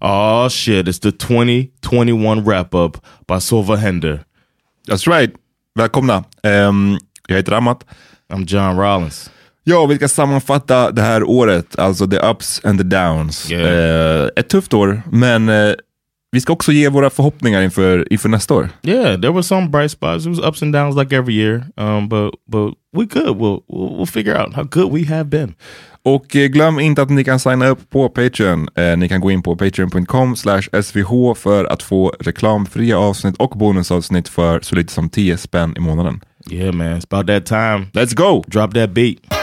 Oh shit, it's the 2021 wrap-up by Sova Hender. That's right. Välkomna. Um, jag heter Amat. I'm John Rollins. Ja, vi ska sammanfatta det här året, alltså the ups and the downs. Yeah. Eh, ett tufft år, men eh, vi ska också ge våra förhoppningar inför, inför nästa år. Yeah, there were some bright spots. It was ups and downs like every year. Um, but but we good. We'll, we'll we'll figure out how good we have been. Och eh, glöm inte att ni kan signa upp på Patreon. Eh, ni kan gå in på patreon.com svh för att få reklamfria avsnitt och bonusavsnitt för så lite som 10 spänn i månaden. Yeah, man, it's about that time. Let's go! Drop that beat.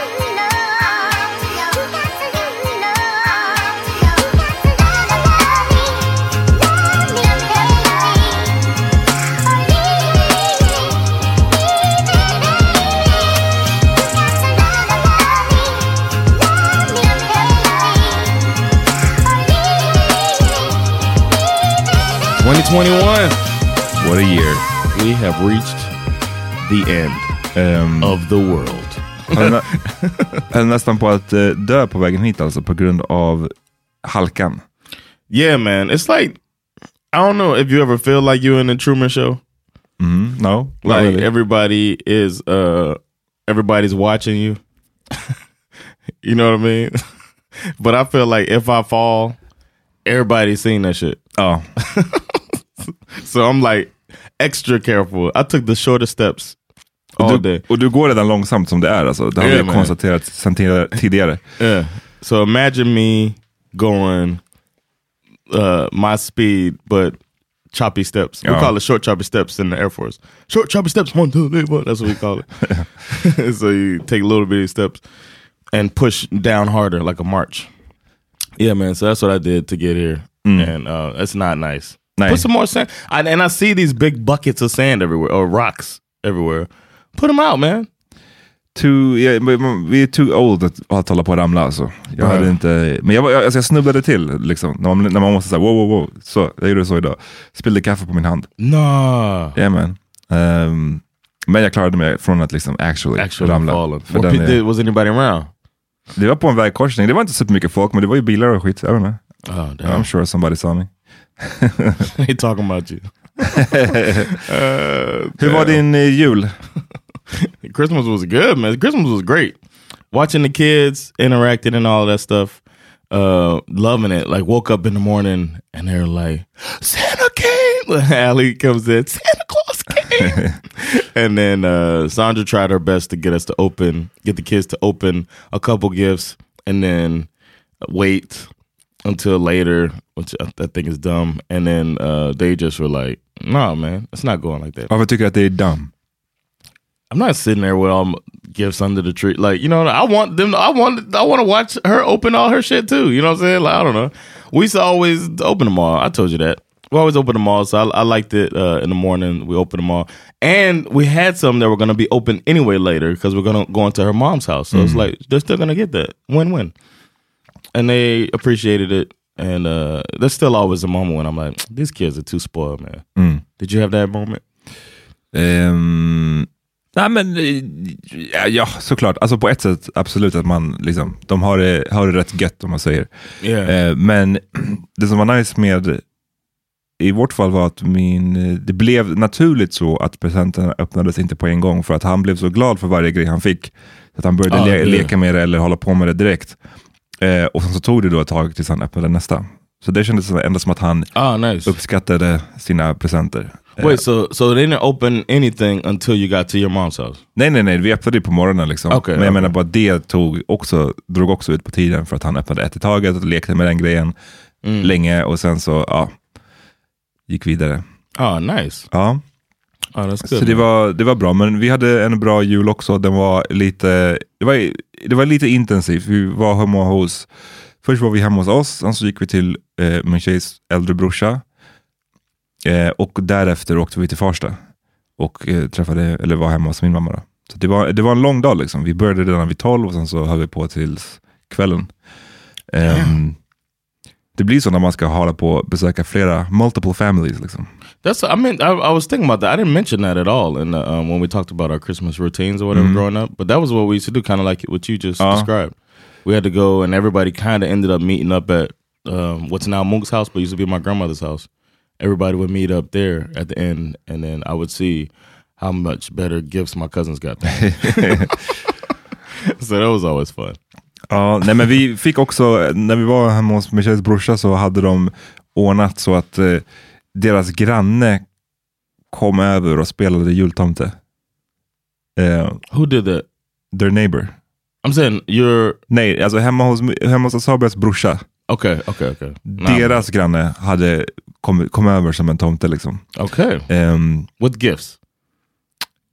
Twenty twenty one. What a year. We have reached the end Um, of the world. nä höll nästan på att eh, dö på vägen hit alltså på grund av halkan. Yeah, man. It's like I don't know if you ever feel like you're in the Truman Show. Mm, no, Like really. everybody is uh everybody's watching you. you know what I mean? but I feel like if I fall, everybody's seen that shit. Ja. So I'm like extra careful. I took the shortest steps all Och day. du, och du går redan långsamt som det är alltså. Det har Yeah, vi konstaterat sen tidigare-. Yeah. So imagine me going uh my speed but choppy steps. We call it short choppy steps in the Air Force. Short choppy steps, one, two, three, four. That's what we call it. so you take a little bitty steps and push down harder like a march. Yeah, man. So that's what I did to get here. And uh that's not nice. Nice. Put some more sand. I, and I see these big buckets of sand everywhere or rocks everywhere. Put them out, man. Too, yeah, vi är too old att, hålla på att ramla alltså. Jag Ja. hade inte, men jag, jag, alltså jag snubblade till liksom. När man, när man måste säga wow, wow, wow. Så, jag gjorde så idag. Spillde kaffe på min hand. Nah. Yeah, man. Ehm, men jag klarade mig från att liksom actually, Actually ramla. fallen. För What den was anybody around? det var på en vägkorsning. Det var inte så mycket folk, men det var ju bilar och skit. Jag vet inte. Oh. I'm sure somebody saw me. He talking about you. Uh, Hur var din eh, jul? Christmas was good, man. Christmas was great. Watching the kids interacting and all that stuff. Uh, loving it. Like woke up in the morning and they're like, Santa came. Allie comes in, Santa Claus came. and then uh, Sandra tried her best to get us to open, get the kids to open a couple gifts, and then wait until later, which I, I think is dumb. And then uh, they just were like, "No, man, it's not going like that." Varför tycker du att det är dumb? I'm not sitting there with all my gifts under the tree. Like, you know, I want them. I want. I want to watch her open all her shit too. You know what I'm saying? Like, I don't know. We used to always open them all. I told you that. We always open them all, so I, I liked it uh, in the morning. We opened them all, and we had some that were going to be open anyway later because we're going to go into her mom's house. So it's like they're still going to get that win-win, and they appreciated it. And uh, there's still always a moment when I'm like, these kids are too spoiled, man. Did you have that moment? Ehm, nej men, eh, ja, såklart. Alltså på ett sätt, absolut att man liksom, de har det, har det rätt gött om man säger. Yeah. Eh, men det som var nice med, i vårt fall var att min, det blev naturligt så att presenterna öppnades inte på en gång för att han blev så glad för varje grej han fick. Att han började Ah, le- yeah. leka med det eller hålla på med det direkt. Eh, och sen så tog det då ett tag tills han öppnade nästa. Så det kändes ändå som att han Oh, nice. uppskattade sina presenter. Eh, Wait, so so they didn't open anything until you got to your mom's house? Nej, nej, nej, vi öppnade på morgonen liksom. Okej, Men jag okej. menar bara det tog också, drog också ut på tiden för att han öppnade ett i taget och lekte med den grejen Mm. länge och sen så, ja, gick vidare. Oh, nice. Ja, That's good. så det var, det var bra. Men vi hade en bra jul också. Den var lite, det var, det var lite intensivt. Vi var hemma hos, först var vi hemma hos oss, sen så gick vi till eh, min tjejs äldre brorsa. Eh, och därefter åkte vi till Farsta och eh, träffade, eller var hemma hos min mamma. Då. Så det var, det var en lång dag liksom. Vi började redan vid 12 och sen så höll vi på tills kvällen. Ehm, det blir så när man ska hålla på och besöka flera, multiple families liksom. That's. I mean, I, I was thinking about that. I didn't mention that at all in the, um, when we talked about our Christmas routines or whatever growing up. But that was what we used to do, kind of like what you just Uh-huh. described. We had to go, and everybody kind of ended up meeting up at um, what's now Monk's house, but used to be my grandmother's house. Everybody would meet up there at the end, and then I would see how much better gifts my cousins got. so that was always fun. Ja, nej men vi fick också, när vi var hemma hos Michelles brorsa så hade de ordnat så att eh, deras granne kom över och spelade jultomte. Eh, Who did that? their neighbor. I'm saying you're Nej, alltså hemma hos, hemma hos Asabias brorsa. okay. Okay. Okay. Nah, Deras granne hade kom, kom över som en tomte liksom. okay. Ehm, With gifts.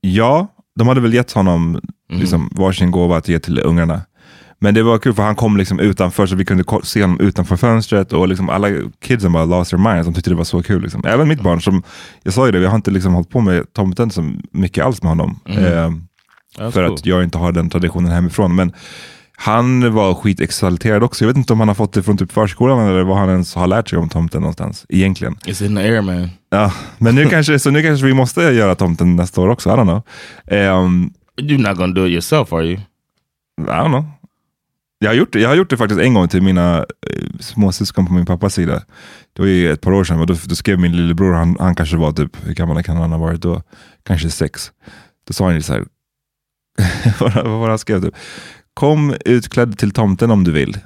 ja, de hade väl gett honom liksom, varsin gåva att ge till ungarna. Men det var kul för han kom liksom utanför så vi kunde se honom utanför fönstret och liksom alla kidsen bara lost their minds. De tyckte det var så kul. Liksom. Även mitt barn, som jag sa ju det, vi har inte liksom hållit på med tomten så mycket alls med honom. Ehm, That's för cool. att jag inte har den traditionen hemifrån. Men han var skitexalterad också. Jag vet inte om han har fått det från typ förskolan eller vad han ens har lärt sig om tomten någonstans egentligen. It's in the air, man. Ja, men nu kanske, så nu kanske vi måste göra tomten nästa år också. I don't know. Ehm, You're not gonna do it yourself, are you? I don't know. Jag har, gjort det, jag har gjort det faktiskt en gång till mina eh, småsyskon på min pappas sida. Det var ju ett par år sedan. Och då, då skrev min lillebror, han, han kanske var typ, hur gammal kan han ha varit då? Kanske sex. Då sa han ju så här, vad var han skrev? Typ? Kom utklädd till tomten om du vill.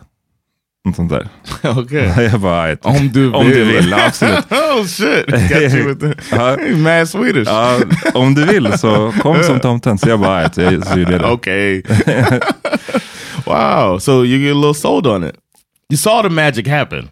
Något sånt där. okay. jag bara, "Aj, Om du Om du vill, absolut. oh shit. Got you with the mad Swedish. ja, om du vill så kom som tomten. Så jag bara, "Aj, så jag- så gjorde jag det. okay. Wow. So you get a little sold on it. You saw the magic happen.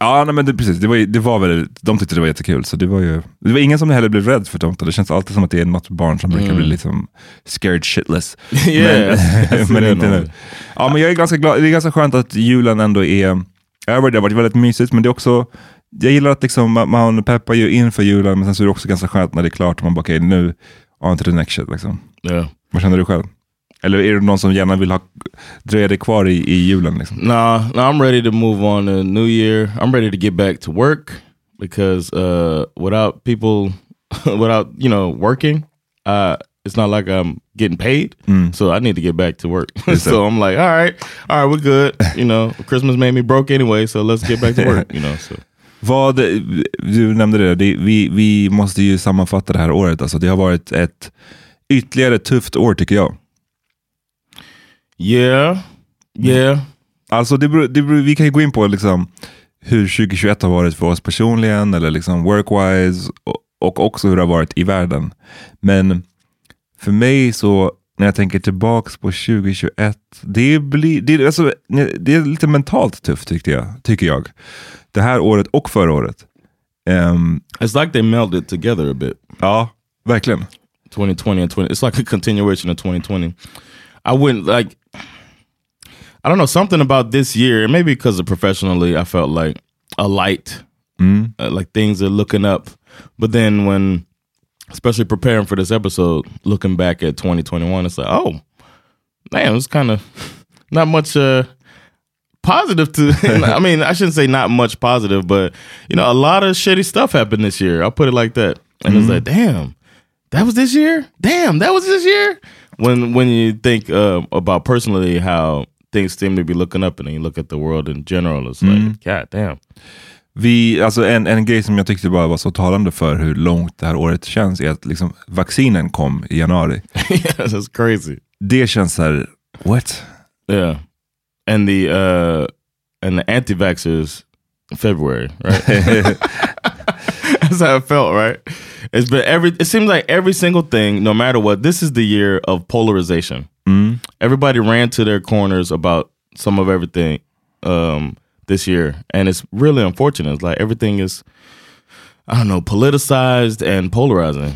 Ja, nej, men det, precis. Det var, ju- det var väl, de tyckte det var jättekul. Så det var ju, det var ingen som heller blev rädd för tomten. Det känns alltid som att det är något barn som brukar bli liksom scared shitless. Yeah, I men, inte nu. Ja, men jag är ganska glad. Det är ganska skönt att julen ändå är över. Det har varit väldigt mysigt, men det är också jag gillar att liksom, man- man peppar ju inför julen, men sen så är det också ganska skönt när det är klart. och Man bara, okej, nu on to the next shit. Liksom. Yeah. Vad känner du själv? Eller är det någon som gärna vill ha, dröja dig kvar i, i julen? Liksom? Nah, no, I'm ready to move on to New Year. I'm ready to get back to work because uh, without people, without you know working, uh, it's not like I'm getting paid. So I need to get back to work. so I'm like, all right, all right, we're good. You know, Christmas made me broke anyway, so let's get back to work. You know, so Vad, du nämnde det, det vi, vi måste ju sammanfatta det här året. Alltså, det har varit ett ytterligare tufft år tycker jag. Yeah, yeah. Alltså det beror, det beror, vi kan ju gå in på liksom hur 2021 har varit för oss personligen eller liksom workwise och, och också hur det har varit i världen. Men för mig så, när jag tänker tillbaks på 2021, det, blir, det, alltså, det är lite mentalt tufft tyckte jag, tycker jag. Det här året och förra året. Ehm, It's like they melded together a bit. ja, verkligen. 2020 and 20 it's like a continuation of 2020 i wouldn't like i don't know something about this year maybe because of professionally i felt like a light uh, like things are looking up. But then when, especially preparing for this episode, looking back at 2021, it's like, oh, man, it's kind of not much uh, positive to. I mean, I shouldn't say not much positive, but you know, a lot of shitty stuff happened this year. I'll put it like that. And it's like, damn, that was this year. Damn, that was this year. When when you think uh, about personally how things seem to be looking up, and then you look at the world in general, it's like, god damn. Vi, alltså en, en grej som jag tyckte bara var så talande för hur långt det här året känns är att liksom, vaccinen kom i januari. yeah, that's crazy. Det känns så här, what? Yeah, and the uh, and the anti-vaxxers February, right? That's how it felt, right? It's been every. It seems like every single thing, no matter what. This is the year of polarization. Everybody ran to their corners about some of everything um, this year, and it's really unfortunate. It's like everything is, I don't know, politicized and polarizing,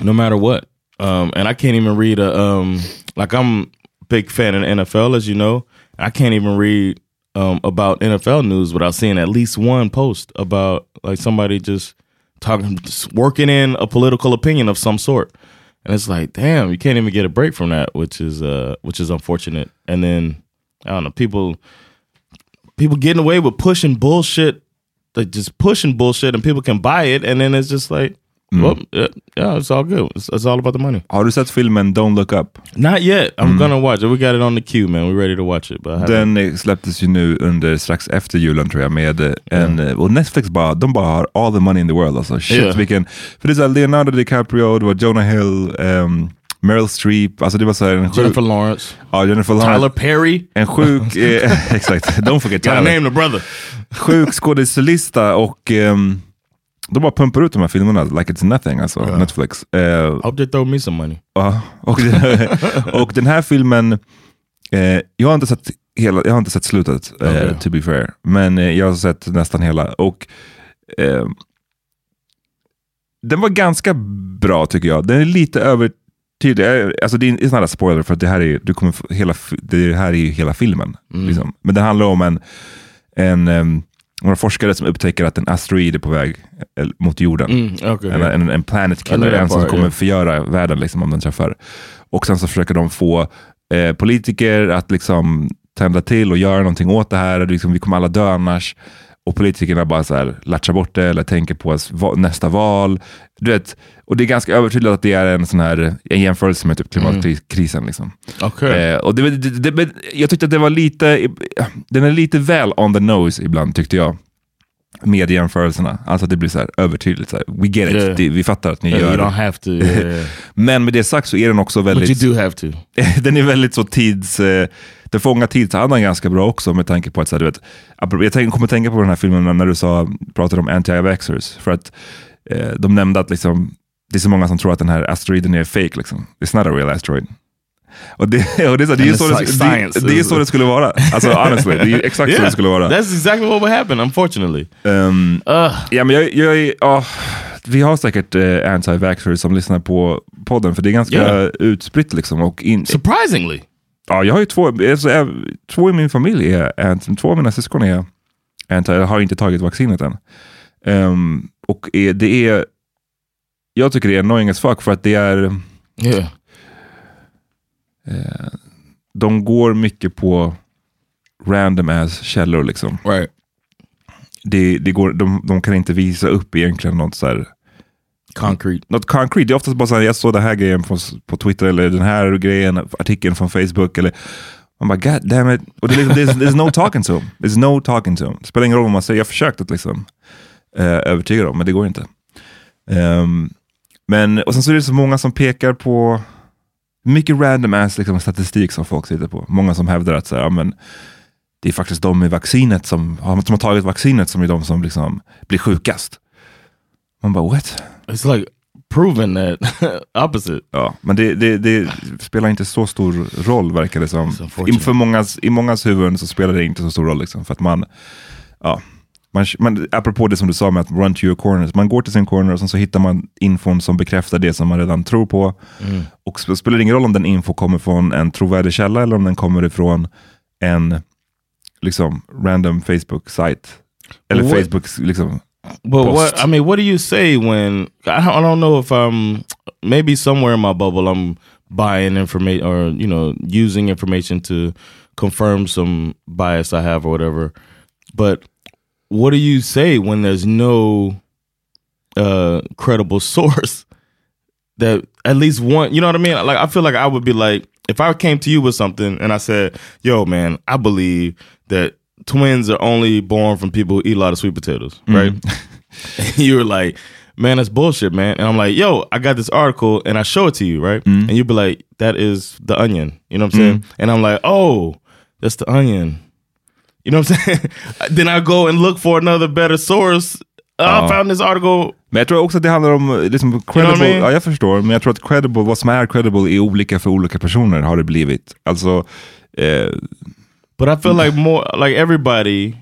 no matter what. Um, and I can't even read a um, like I'm a big fan of the NFL, as you know. I can't even read um, about NFL news without seeing at least one post about like somebody just talking, just working in a political opinion of some sort. And it's like, damn, you can't even get a break from that, which is uh, which is unfortunate. And then I don't know, people people getting away with pushing bullshit, like just pushing bullshit, and people can buy it, and then it's just like, well, yeah, yeah, it's all good. It's, it's all about the money. Har du sett filmen Don't Look Up? Not yet. I'm gonna watch it. We got it on the queue, man. We're ready to watch it. But Den släpptes ju nu under strax efter julen tror jag med eh, en, eh, och Netflix bara, de bara har all the money in the world alltså. Shit Yeah. vilken, för det är så här, Leonardo DiCaprio, det var Jonah Hill, ehm, Meryl Streep, alltså det var så här en sjuk, Jennifer Lawrence, ja, Jennifer Lawrence. Tyler Perry. En sjuk, eh, exakt, don't forget Gotta Tyler. name the brother. Sjuk skådespelerista och ehm, de bara pumpar ut de här filmerna like it's nothing, alltså Netflix. Eh, Hope they throw me some money. Ja, och, och den här filmen, eh, jag, har inte sett hela, jag har inte sett slutet, Okej. to be fair. Men jag har sett nästan hela. Och Den var ganska bra tycker jag. Den är lite övertydlig. Alltså det är en spoiler för det här är, du kommer, få- hela, det här är ju hela filmen. Liksom. Men det handlar om en, en em, några forskare som upptäcker att en asteroid är på väg eh, mot jorden. Mm, okay. En, en, en planet killer, en som kommer yeah. förgöra världen liksom, om den träffar. Och sen så försöker de få eh, politiker att liksom tända till och göra någonting åt det här. Liksom, vi kommer alla dö annars. Och politikerna bara så här, latchar bort det eller tänker på va- nästa val. Du vet, och det är ganska övertydligt att det är en sån här en jämförelse med typ klimatkrisen. Liksom. Okay. Eh, och det, det, det, jag tyckte att det var lite, den är lite väl on the nose ibland tyckte jag. Med jämförelserna. Alltså att det blir så här övertydligt. Så här, we get it, Yeah. det, vi fattar att ni Yeah, gör you det. don't have to. Yeah. Men med det sagt så är den också but väldigt, you do have to. den är väldigt så tids, eh, den fångar tidsandan ganska bra också med tanke på att, så här, du vet, jag tänk, kommer tänka på den här filmen när du sa, pratade om anti-vaxxers. För att eh, de nämnde att liksom, det är så många som tror att den här asteroiden är fake. Liksom. It's not a real asteroid. Och det, och det, är, så, det, är, så det, like det, science. det är så det skulle vara. Alltså honestly, det är exakt så det skulle vara. That's exactly what would happen, unfortunately. Ehm, Ugh. Ja, men jag, jag, ja, vi har säkert eh, anti-vaxxers som lyssnar på podden, för det är ganska Yeah. utspritt. Liksom, och in, Surprisingly. ja, jag har ju två, alltså, jag, två i min familj, är, två av mina syskon är anti, har inte tagit vaccinet än. Ehm, och är, det är, jag tycker det är annoying as fuck för att det är, Yeah. De går mycket på random ass källor. Liksom. Right. Det, det går, de, de kan inte visa upp egentligen något så här Concrete. något concrete. Det är oftast bara så här, jag såg den här grejen på, på Twitter eller den här grejen, artikeln från Facebook. Eller, man bara, god damn it. Och det liksom, there's, there's no talking to him. There's no talking to him. Det spelar ingen roll vad man säger. Jag har försökt att liksom, eh, övertyga dem, men det går inte. Ehm, men, och sen så är det så många som pekar på mycket random ass liksom, statistik som folk sitter på. Många som hävdar att så här, ja, men, det är faktiskt de i vaccinet som, som har tagit vaccinet som är de som liksom, blir sjukast. Man bara, what? It's like proven that opposite. Ja, men det, det, det spelar inte så stor roll verkar det som. I, för mångas, I mångas huvuden så spelar det inte så stor roll. Liksom, för att man, ja, man, man, apropå det som du sa med att run to your corners. Man går till sin corner och sen så hittar man infon som bekräftar det som man redan tror på. Mm. Och så spelar det ingen roll om den info kommer från en trovärdig källa eller om den kommer ifrån en liksom, random Facebook-sajt. Eller What- Facebook, liksom, But Post. what I mean, what do you say when I don't, I don't know if I'm maybe somewhere in my bubble I'm buying information or you know using information to confirm some bias I have or whatever. But what do you say when there's no uh credible source that at least one, you know what I mean? Like I feel like I would be like if I came to you with something and I said, "Yo, man, I believe that twins are only born from people who eat a lot of sweet potatoes," mm-hmm. right? and you were like, "Man, that's bullshit, man." And I'm like, "Yo, I got this article and I show it to you, right?" Mm-hmm. And you'd be like, "That is the onion," you know what I'm saying? Mm-hmm. And I'm like, "Oh, that's the onion." You know what I'm saying? then I go and look for another better source. I found this article. Men jag tror också att det handlar om liksom, credible. what I mean? Ja, jag förstår. Men jag tror att credible, vad som är credible är olika för olika personer har det blivit. Alltså, eh, But I feel like more like everybody,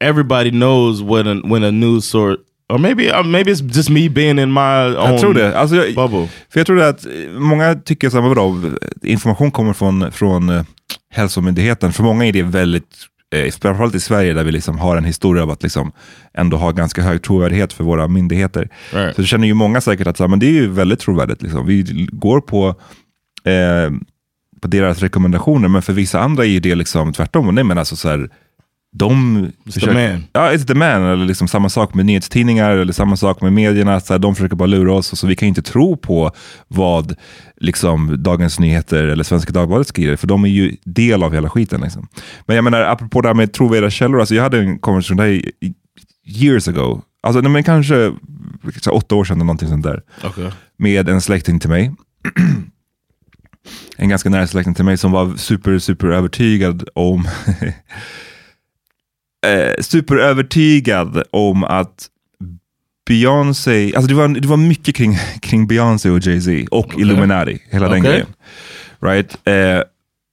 everybody knows when a when a news source, or maybe uh, maybe it's just me being in my own jag tror det. Alltså, jag, bubble. För jag tror det att många tycker vadå, information kommer från, från eh, hälsomyndigheten. För många är det väldigt, eh, framförallt i Sverige där vi liksom har en historia av att liksom ändå ha ganska hög trovärdighet för våra myndigheter. Right. Så det känner ju många säkert att så här, men det är ju väldigt trovärdigt. Liksom. Vi går på, eh, på deras rekommendationer, men för vissa andra är ju det liksom tvärtom. Nej men alltså så här, de the man. Ja, it's the man. Eller liksom samma sak med nyhetstidningar eller samma sak med medierna. Så här, de försöker bara lura oss, och så vi kan inte tro på vad liksom, Dagens Nyheter eller Svenska Dagbladet skriver, för de är ju del av hela skiten. Liksom. Men jag menar, apropå det här med trovärdiga källor, alltså, jag hade en konversation där years ago, alltså men kanske så här, åtta år sedan eller någonting sånt där, Okay. med en släkting till mig. en ganska nära släkting till mig som var super, super övertygad om eh, superövertygad om att Beyoncé, alltså det var, det var mycket kring, kring Beyoncé och Jay-Z och Illuminati, hela den Okej. grejen. Right? Eh,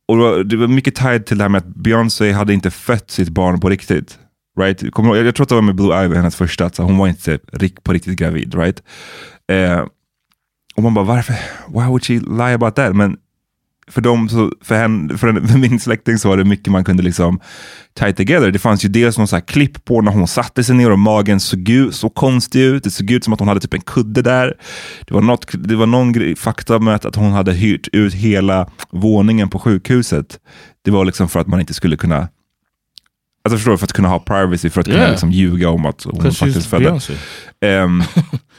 och det var, det var mycket tied till det här med att Beyoncé hade inte fött sitt barn på riktigt. Right? Kommer, ihåg- jag tror att det var med Blue Ivy, hennes första, så hon var inte rik- på riktigt gravid. Right? Eh, och man bara, varför? Why would she lie about that? Men för, dem, så, för, henne, för, en, för min släkting så var det mycket man kunde liksom tie together. Det fanns ju dels någon så här klipp på när hon satte sig ner och magen såg ut, så konstig ut. Det såg ut som att hon hade typ en kudde där. Det var, något, det var någon grej, fakta med att, att hon hade hyrt ut hela våningen på sjukhuset. Det var liksom för att man inte skulle kunna Alltså förstår du, för att kunna ha privacy, för att kunna Yeah. liksom ljuga om att hon faktiskt födde. Beyoncé.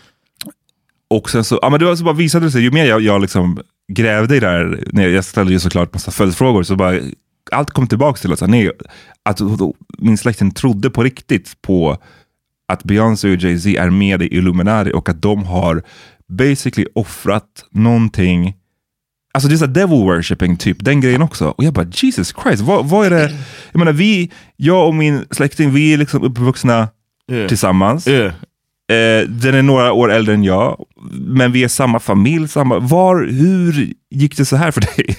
Och sen så, ja men det var så bara visade det sig, ju mer jag, jag liksom grävde i det här, när jag ställde ju såklart massa följdfrågor, så bara allt kom tillbaka till att, nej, att min släkting trodde på riktigt på att Beyoncé och Jay-Z är med i Illuminati och att de har basically offrat någonting Alltså det är så här devil worshipping typ, den grejen också. Och jag bara Jesus Christ, vad, vad är det? Jag menar vi, jag och min släkting, vi är liksom uppvuxna Yeah. tillsammans. Yeah. Eh, den är några år äldre än jag, men vi är samma familj. Samma, var, hur gick det så här för dig?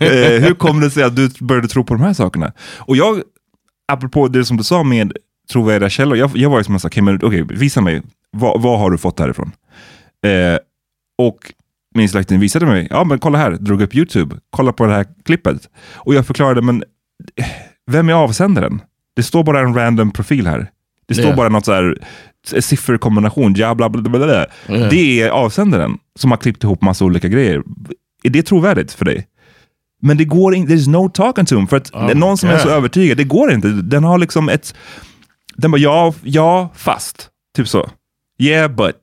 eh, hur kom det sig att du började tro på de här sakerna? Och jag, apropå det som du sa med trovärdiga källor, jag, jag var ju som en okej, okay, okay, visa mig, vad, vad har du fått härifrån? Eh, och min släkting visade mig, ja men kolla här, drog upp YouTube, kolla på det här klippet. Och jag förklarade, men eh, vem är avsändaren? Det står bara en random profil här. Det står Yeah. bara något så här sifferkombination, ja, bla, bla, bla, bla. Yeah. Det är avsändaren som har klippt ihop massa olika grejer. Är det trovärdigt för dig? Men det går inte, there's no talking to him. För att Oh är någon som är God. så övertygad, det går inte. Den har liksom ett, den bara ja, ja, fast. Typ så. Yeah, but.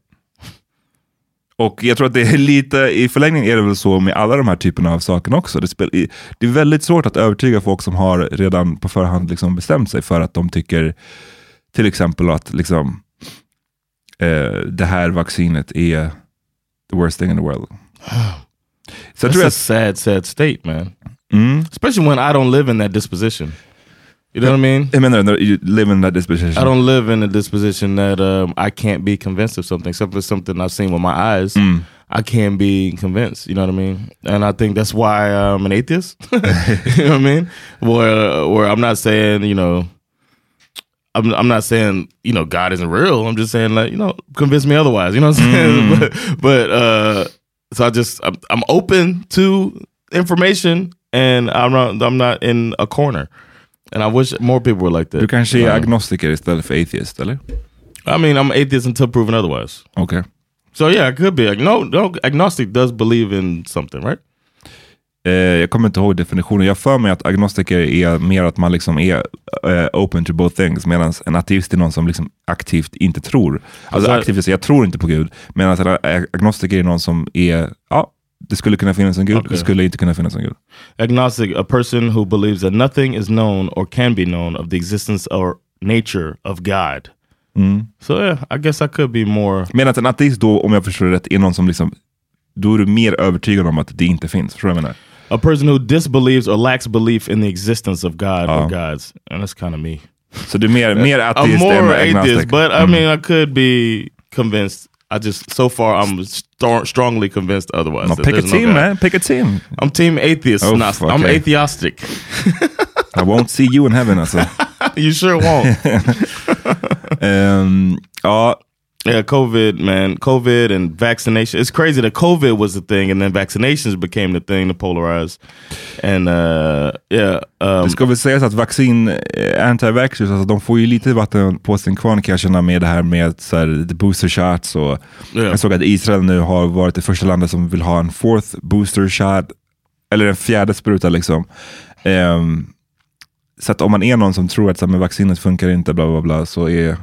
Och jag tror att det är lite, i förlängningen är det väl så med alla de här typerna av saker också. Det, spel, det är väldigt svårt att övertyga folk som har redan på förhand liksom bestämt sig för att de tycker till exempel att liksom, eh, det här vaccinet är the worst thing in the world. Jag That's a sad, sad state, man. mm, Especially when I don't live in that disposition. You know what I mean? jag menar, när you live in that disposition. I don't live in a disposition that um, I can't be convinced of something, except for something I've seen with my eyes. Mm. I can't be convinced. You know what I mean? And I think that's why I'm an atheist. you know what I mean? Where where I'm not saying you know. I'm, I'm not saying you know God isn't real. I'm just saying like you know convince me otherwise. You know what I'm saying? but but uh, so I just I'm, I'm open to information, and I'm not I'm not in a corner. And I wish more people were like that. Du kanske är Um, agnostiker istället för atheist, eller? I mean, I'm atheist until proven otherwise. Okay. So yeah, I could be. Like, no, no, agnostic does believe in something, right? Eh, jag kommer inte ihåg definitionen. Jag för mig att agnostiker är mer att man liksom är eh, open to both things, medan en ateist är någon som liksom aktivt inte tror. Alltså Alltså- aktivt säger jag tror inte på Gud, medan en ag- agnostiker är någon som är, ja, det skulle kunna finnas en Gud, Okej. det skulle inte kunna finnas en Gud. Agnostic, a person who believes that nothing is known or can be known of the existence or nature of God. So yeah, I guess I could be more. Medan en ateist då, om jag förstår det rätt, är någon som liksom, då är du mer övertygad om att det inte finns. Förstår du vad jag menar? A person who disbelieves or lacks belief in the existence of God or oh. gods. And that's kind of me. Så du är mer, mer I'm än more agnostic. atheist, but I mm-hmm. mean, I could be convinced. I just, so far, I'm st- strongly convinced otherwise. No, that pick a there's team God. man, pick a team. I'm team atheist. Oh, not, I'm okay. atheistic. I won't see you in heaven I alltså. you sure won't. Ehm, um, ja, uh, Yeah, COVID, man. COVID and vaccination. It's crazy that COVID was the thing and then vaccinations became the thing to polarize. And uh yeah, um, Det ska väl sägas att vaccin, eh, anti-vaxxers, alltså de får ju lite vatten på sin kvarn kan jag känna med det här med så här, the booster shots. Och Ja. Jag såg att Israel nu har varit det första landet som vill ha en fourth booster shot, eller en fjärde spruta liksom. Ehm, så att om man är någon som tror att så här, vaccinet funkar inte, bla bla bla, så är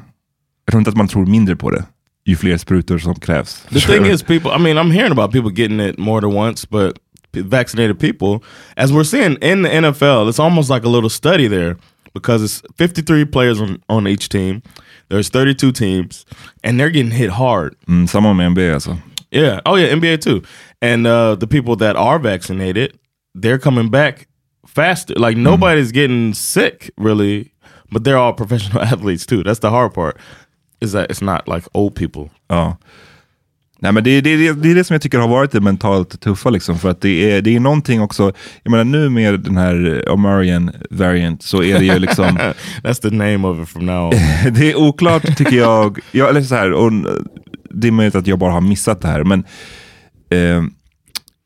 jag tror inte att man tror mindre på det ju fler sprutor som krävs. the thing is people I mean, I'm hearing about people getting it more than once, but vaccinated people, as we're seeing in the NFL, it's almost like a little study there because it's 53 players on, on each team. There's 32 teams and they're getting hit hard. mm, samma med NBA alltså. Yeah. Oh yeah, NBA too. And uh, the people that are vaccinated, they're coming back faster. Like nobody's getting sick really, but they're all professional athletes too. That's the hard part. Is that it's not like old people. Ja. Nej, men det, det, det, är det som jag tycker har varit det mentalt tuffa. Liksom, för att det är, det är någonting också, jag menar nu med den här eh, Omarian variant så är det ju liksom, That's the name of it from now on. det är oklart tycker jag, jag eller så här, och det är möjligt att jag bara har missat det här, men eh,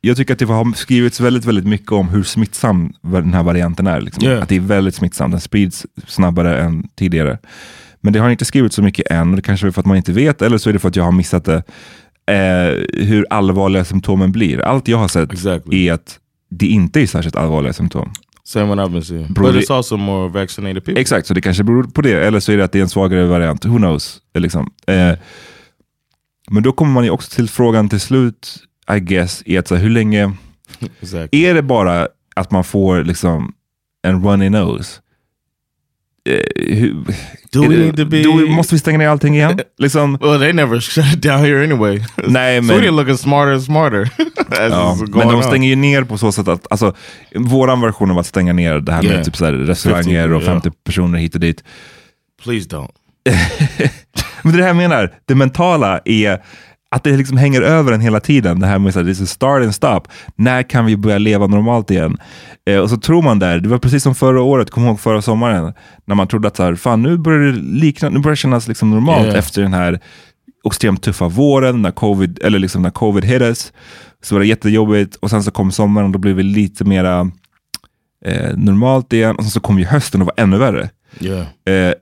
jag tycker att det har skrivits väldigt, väldigt mycket om hur smittsam den här varianten är. Liksom. Yeah. Att det är väldigt smittsam, den sprids snabbare än tidigare. Men det har inte skrivits så mycket än, och det kanske är för att man inte vet, eller så är det för att jag har missat det, eh, hur allvarliga symptomen blir. Allt jag har sett Exactly. är att det inte är särskilt allvarliga symptom. Same what I've been seeing. Bro, but it's also more vaccinated people. Exakt, så det kanske beror på det, eller så är det att det är en svagare variant. Who knows? Liksom. Eh, men då kommer man ju också till frågan till slut, I guess, är att så här, hur länge... Exactly. Är det bara att man får liksom en runny nose? Eh, hur, Do we need to be- då måste vi stänga ner allting igen? liksom, Well, they never shut down here anyway. nej, men, Sweden looking smarter and smarter. ja, men de stänger ju ner på så sätt att, alltså, våran version av att stänga ner det här med Yeah. typ så här, restauranger 50, och 50 personer hit och dit. Please don't. Men det är det här menar, det mentala är att det liksom hänger över en hela tiden. Det här med att det är start and stop. När kan vi börja leva normalt igen? Eh, och så tror man där, det var precis som förra året, kom ihåg förra sommaren, när man trodde att så här, fan, nu börjar det likna, nu börjar det kännas liksom normalt Yeah. efter den här extremt tuffa våren, när covid, eller liksom när covid hit us. Så var det jättejobbigt och sen så kom sommaren och då blev det lite mera eh, normalt igen. Och sen så kom ju hösten och var ännu värre. Yeah. Eh,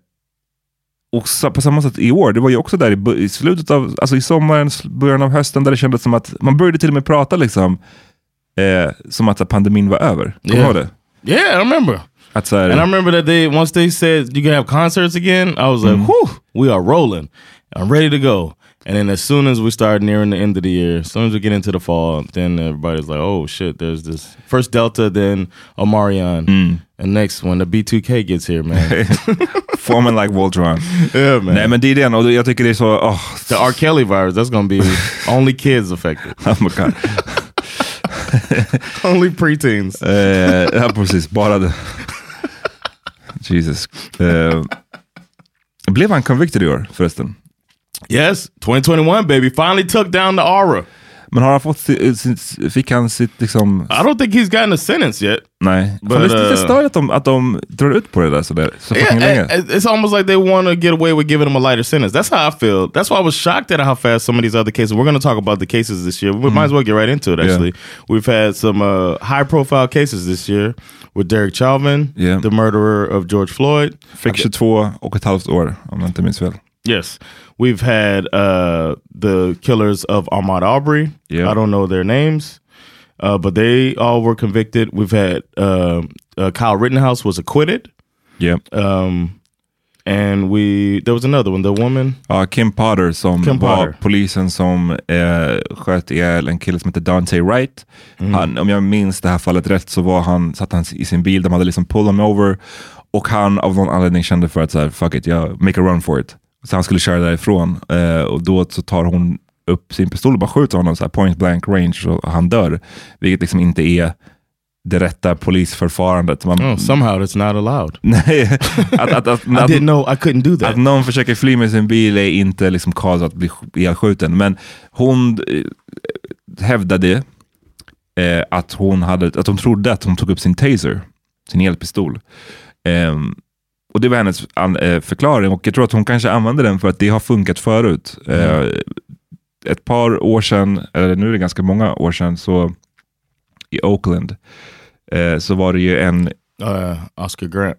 och sa- på samma sätt i år, det var ju också där i, i slutet av, alltså i sommaren, början av hösten, där det kändes som att man började till och med prata liksom, eh, som att pandemin var över. Kommer du Yeah. ihåg det? Yeah, I remember. Att så här, And I remember that they once they said you can have concerts again, I was like, whew, we are rolling. I'm ready to go. And then as soon as we start nearing the end of the year, as soon as we get into the fall, then everybody's like, oh shit, there's this first Delta, then Omarion. And next when the B2K gets here, man. Formen like Voltron. yeah, man. Nej men det är den, och jag tycker det är så, oh, the R. Kelly virus, that's gonna be only kids affected. oh my God. only preteens. Eh, ja, precis. Bara det. Jesus. Eh, blev han convicted i år förresten? Yes, 2021, baby. Finally took down the aura. Men har han fått si- fick han sitt liksom... I don't think he's gotten a sentence yet. Nej. But, Fan, det är lite uh, störigt att de, att de drar ut på det där sådär, så Yeah, länge. it's almost like they want to get away with giving him a lighter sentence. That's how I feel. That's why I was shocked at how fast some of these other cases. We're going to talk about the cases this year. We might as well get right into it. Yeah. Actually, we've had some uh, high-profile cases this year with Derek Chauvin, Yeah. the murderer of George Floyd. Fick 22 och ett halvt år, om jag inte minns fel. Yes, we've had uh, the killers of Ahmaud Arbery. Yeah. I don't know their names, uh, but they all were convicted. We've had uh, uh, Kyle Rittenhouse was acquitted. Yeah. Um, and we there was another one. The woman. Ja, Kim Potter som Kim var Potter. polisen som eh, sköt ihjäl en kille som heter Dante Wright. Mm. Han, om jag minns det här fallet rätt så var han, satt han i sin bil, de hade liksom pulled him over och han av någon anledning kände för att så här, fuck it, jag make a run for it. Så han skulle köra därifrån eh, och då så tar hon upp sin pistol och bara skjuter honom så här point blank range och han dör. Vilket liksom inte är det rätta polisförfarandet. Man, Oh, somehow it's not allowed. Nej, att, att, att, I didn't know I couldn't do that. att någon försöker fly med sin bil är inte liksom cause att bli ihjälskjuten. Men hon eh, hävdade eh, att, hon hade, att hon trodde att hon tog upp sin taser, sin elpistol. Ehm, och det var hennes eh, förklaring och jag tror att hon kanske använde den för att det har funkat förut. Eh, ett par år sedan, eller nu är det ganska många år sedan, så i Oakland eh, så var det ju en Uh, Oscar Grant.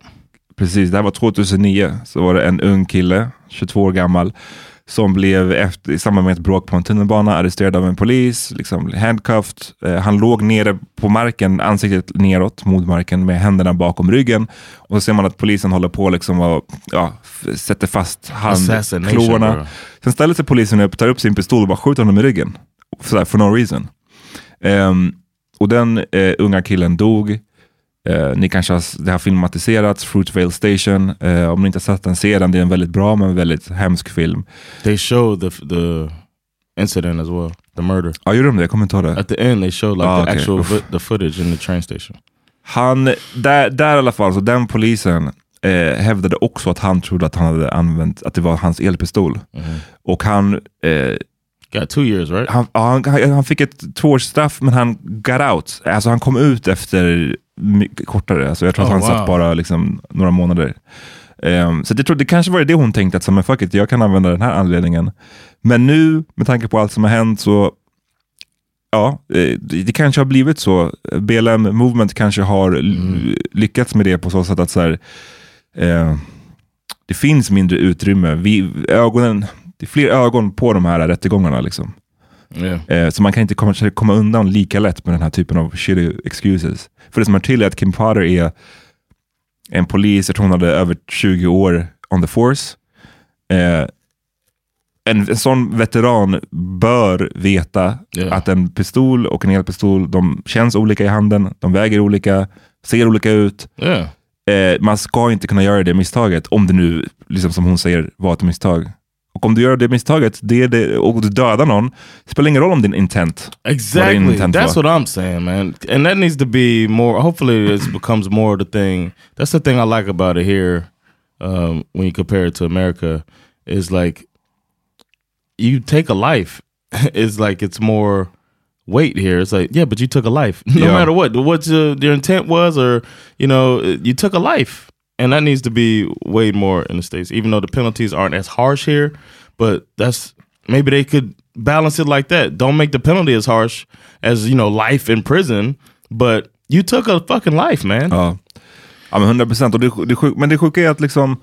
Precis, det här var 2009. Så var det en ung kille, 22 år gammal, som blev efter, i samband med ett bråk på en tunnelbana arresterad av en polis, liksom handcuffed. Eh, han låg nere på marken, ansiktet neråt mot marken med händerna bakom ryggen. Och så ser man att polisen håller på liksom och ja, sätter fast handklorna. Sen ställer sig polisen upp, tar upp sin pistol och bara skjuter honom i ryggen. For, for no reason. Ehm, och den eh, unga killen dog. Eh, ni kanske har, det har filmatiserats, Fruitvale Station. Eh, om ni inte har sett den, se den. Det är en väldigt bra men väldigt hemsk film. They showed the the incident as well, the murder. Ja, gjorde de det? Jag kommer inte ihåg det. At the end, they showed like Ah, the okay. actual the footage in the train station. Han, där, där i alla fall, så den polisen eh, hävdade också att han trodde att han hade använt, att det var hans elpistol. Och han, eh, Got two years, right? han, han, han fick ett tvåårsstraff men han got out. Alltså han kom ut efter mycket kortare. Alltså jag tror att Oh, han wow. satt bara liksom några månader. Ehm, så det, tror, det kanske var det hon tänkte, att så, men fuck it, jag kan använda den här anledningen. Men nu, med tanke på allt som har hänt, så ja, eh, det, kanske har blivit så. BLM Movement kanske har l- lyckats med det på så sätt att så här, eh, det finns mindre utrymme. Vi, ögonen, det är fler ögon på de här rättegångarna. Liksom. Yeah. Så man kan inte komma, komma undan lika lätt med den här typen av shitty excuses. För det som är till är att Kim Potter är en polis, jag tror hon hade över 20 år on the force. Eh, en, en sån veteran bör veta Ja. att en pistol och en elpistol, de känns olika i handen, de väger olika, ser olika ut. Yeah. Eh, man ska inte kunna göra det misstaget, om det nu, liksom som hon säger, var ett misstag. Och om du gör det misstaget det det, och du dödar någon, det spelar ingen roll om din intent. vad din Exactly. intent That's var. what I'm saying, man. And that needs to be more. Hopefully, this becomes more the thing. That's the thing I like about it here. Um, when you compare it to America, is like you take a life. it's like it's more weight here. It's like yeah, but you took a life, no Yeah. matter what what your, your intent was, or you know, you took a life, and that needs to be weighed more in the states. Even though the penalties aren't as harsh here, but that's maybe they could balance it like that. Don't make the penalty as harsh as you know life in prison, but you took a fucking life, man. Ja, ja men 100 procent. Men det sjuka är att liksom,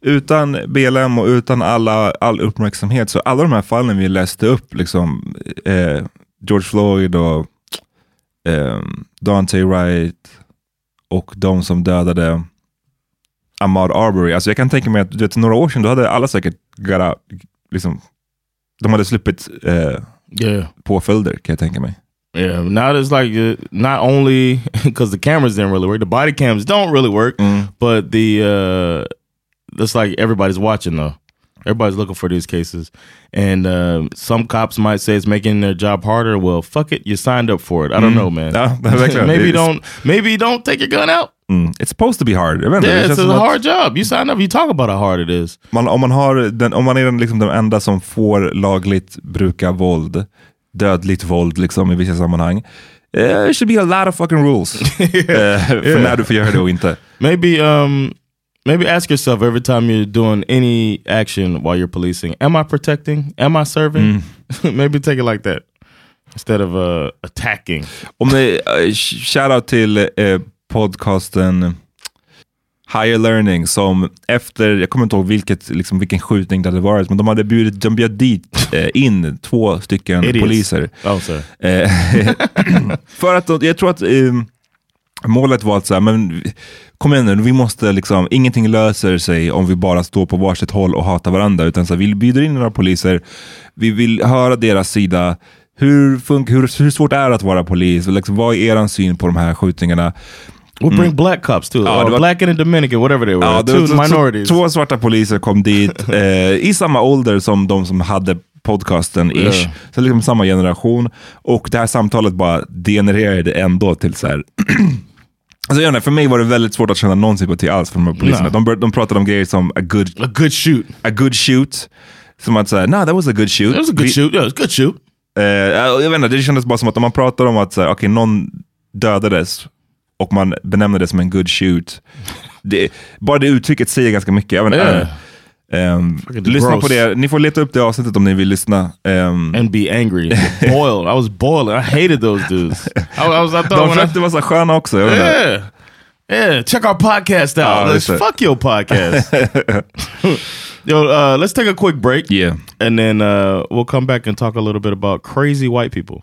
utan BLM och utan alla, all uppmärksamhet, så alla de här fallen vi läste upp, liksom, eh, George Floyd och eh, Dante Wright och de som dödade Ahmaud Arbery. Alltså jag kan tänka mig att vet, några år sedan, då hade alla säkert out, liksom, de hade sluppit eh, Yeah. påföljder kan jag tänka mig. Yeah, now it's like uh, not only because the cameras didn't really work, the body cams don't really work, but the uh, it's like everybody's watching though. Everybody's looking for these cases, and um, some cops might say it's making their job harder. Well, fuck it, you signed up for it. I don't know, man. Verkligen. maybe är- don't maybe don't take your gun out. Mm. It's supposed to be hard. Det Yeah, it's a att- hard job. You signed up. You talk about how hard it is. man, om, man har den, om man är den, liksom den enda som får lagligt bruka våld dödligt våld liksom, i vissa sammanhang. Uh, it should be a lot of fucking rules. uh, för när du får göra det och inte. Maybe um maybe ask yourself every time you're doing any action while you're policing, am I protecting? Am I serving? maybe take it like that. Instead of uh, attacking. Om det, uh, shoutout till uh, podcasten Higher Learning som efter, jag kommer inte ihåg vilket, liksom, vilken skjutning det hade varit, men de hade bjudit, de bjöd dit eh, in två stycken Idiots. poliser. Oh. Eh, för att jag tror att eh, målet var att så här, men kom igen nu, vi måste liksom, ingenting löser sig om vi bara står på varsitt håll och hatar varandra, utan så här, vi bjuder in några poliser, vi vill höra deras sida, hur, fun- hur, hur svårt är det att vara polis? Och liksom, vad är er syn på de här skjutningarna? We'll bring black cops too. Ja, det var- black and Dominican, whatever they were. Ja, Two var minorities. Två svarta poliser kom dit eh, i samma ålder som de som hade podcasten ish. Ja. Så liksom samma generation. Och det här samtalet bara degenererade ändå till så här. Alltså, jag vet för mig var det väldigt svårt att känna någon sympati alls för de här poliserna. De, de pratade om grejer som a good, a good shoot. a good shoot. Som att säga, nah that was a good shoot. It was a good Vi- shoot. Yeah, it was a good shoot. Eh, jag vet inte, det kändes bara som att om man pratar om att okej, någon dödades och man benämner det som en good shoot. Det, bara det uttrycket säger ganska mycket. Jag vet Yeah. ehm, Fucking lyssna gross. på det. Ni får leta upp det avsnittet om ni vill lyssna. Ehm, And be angry. Boiled. I was boiling. I hated those dudes. I, I was. I de when I, försökte vara så sköna också. Yeah. Yeah, check our podcast out. Oh, let's fuck your podcast. Yo, uh, let's take a quick break. Yeah. And then uh, we'll come back and talk a little bit about crazy white people.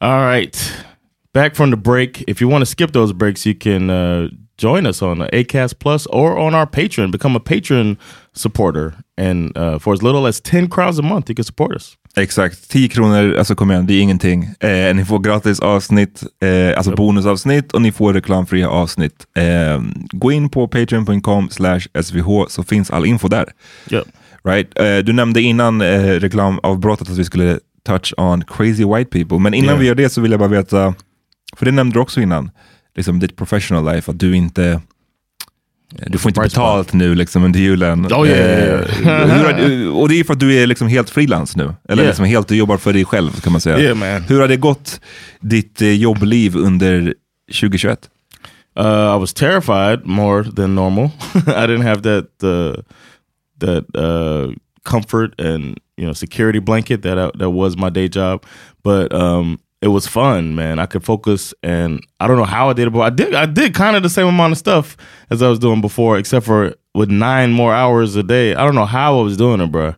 All right. Back from the break. If you want to skip those breaks, you can uh, join us on ACAST Plus or on our Patreon. Become a patron supporter. And uh, for as little as 10 crowns a month, you can support us. Exakt, 10 kronor, alltså kom igen, det är ingenting. Eh, ni får gratis avsnitt, eh, alltså bonusavsnitt och ni får reklamfria avsnitt. Eh, gå in på patreon.com svh så finns all info där. Yep. Right? Eh, du nämnde innan eh, reklamavbrottet att vi skulle touch on crazy white people, men innan Yeah. vi gör det så vill jag bara veta, för det nämnde du också innan, liksom ditt professional life, att du inte du får inte betalt nu liksom under julen. Oh, yeah, yeah, Eh, yeah. har du- och det är för att du är liksom helt frilans nu. Eller liksom helt, du jobbar för dig själv kan man säga. Hur har det gått, ditt eh, jobbliv under 2021? Uh, I was terrified more than normal. I didn't have that uh, that uh, comfort and you know security blanket that I, that was my day job. But um, it was fun, man. I could focus, and I don't know how I did it, but I did. I did kind of the same amount of stuff as I was doing before, except for with nine more hours a day. I don't know how I was doing it, bro.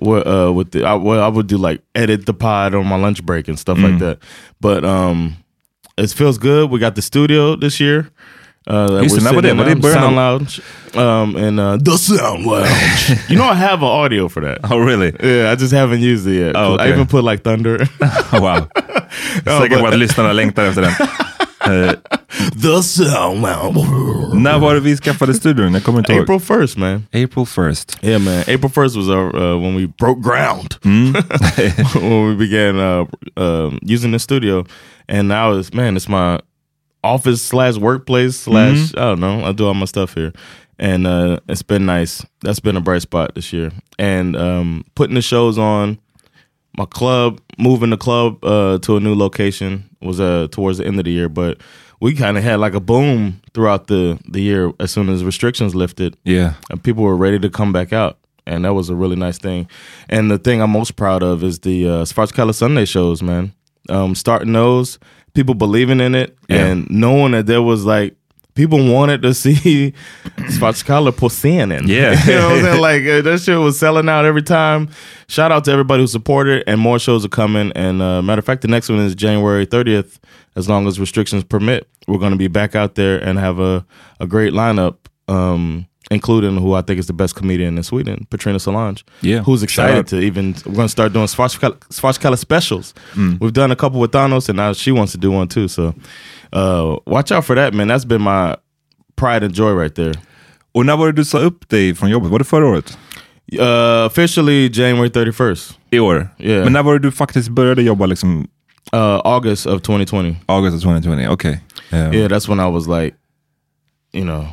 With, uh, with the, I, well, I would do like edit the pod on my lunch break and stuff like that. But um, it feels good. We got the studio this year. Uh, that Just we're sitting in they burn Sound Lounge, um, and uh, the Sound Lounge. you know, I have an audio for that. Oh really? Yeah, I just haven't used it yet. Oh, I even put like thunder. Wow. Säkert på att lyssnarna längtar efter den. Eh, the Sound Lounge. när var det vi skaffade studion? Jag kommer inte. April first, man. April 1st. Yeah, man. April first was our uh, when we broke ground Mm. when we began uh, um, using the studio, and now it's man, it's my office slash workplace slash Mm-hmm. I don't know. I do all my stuff here, and uh, it's been nice. That's been a bright spot this year, and um, putting the shows on. My club, moving the club uh, to a new location was uh, towards the end of the year, but we kind of had like a boom throughout the the year as soon as restrictions lifted Yeah. and people were ready to come back out and that was a really nice thing and the thing i'm most proud of is the uh Svartskala sunday shows man um starting those people believing in it. Yeah. and knowing that there was like people wanted to see Svartskala på scenen Yeah. you know what i'm saying? Like uh, that shit was selling out every time. Shout out to everybody who supported and more shows are coming. And uh matter of fact the next one is january 30th as long as restrictions permit. We're going to be back out there and have a, a great lineup. Um including who I think is the best comedian in Sweden, Patrina Solange. Yeah. Who's excited to even, we're going to start doing Svartskala specials. We've done a couple with Thanos and now she wants to do one too. So uh, watch out for that, man. That's been my pride and joy right there. Och när var det du sa upp dig från jobbet? Var det förra året? Uh, officially January 31st, I år? Yeah. Men när var det du faktiskt började jobba liksom? uh, August of 2020. August of 2020, okej. Eh, Yeah, that's when I was like, you know,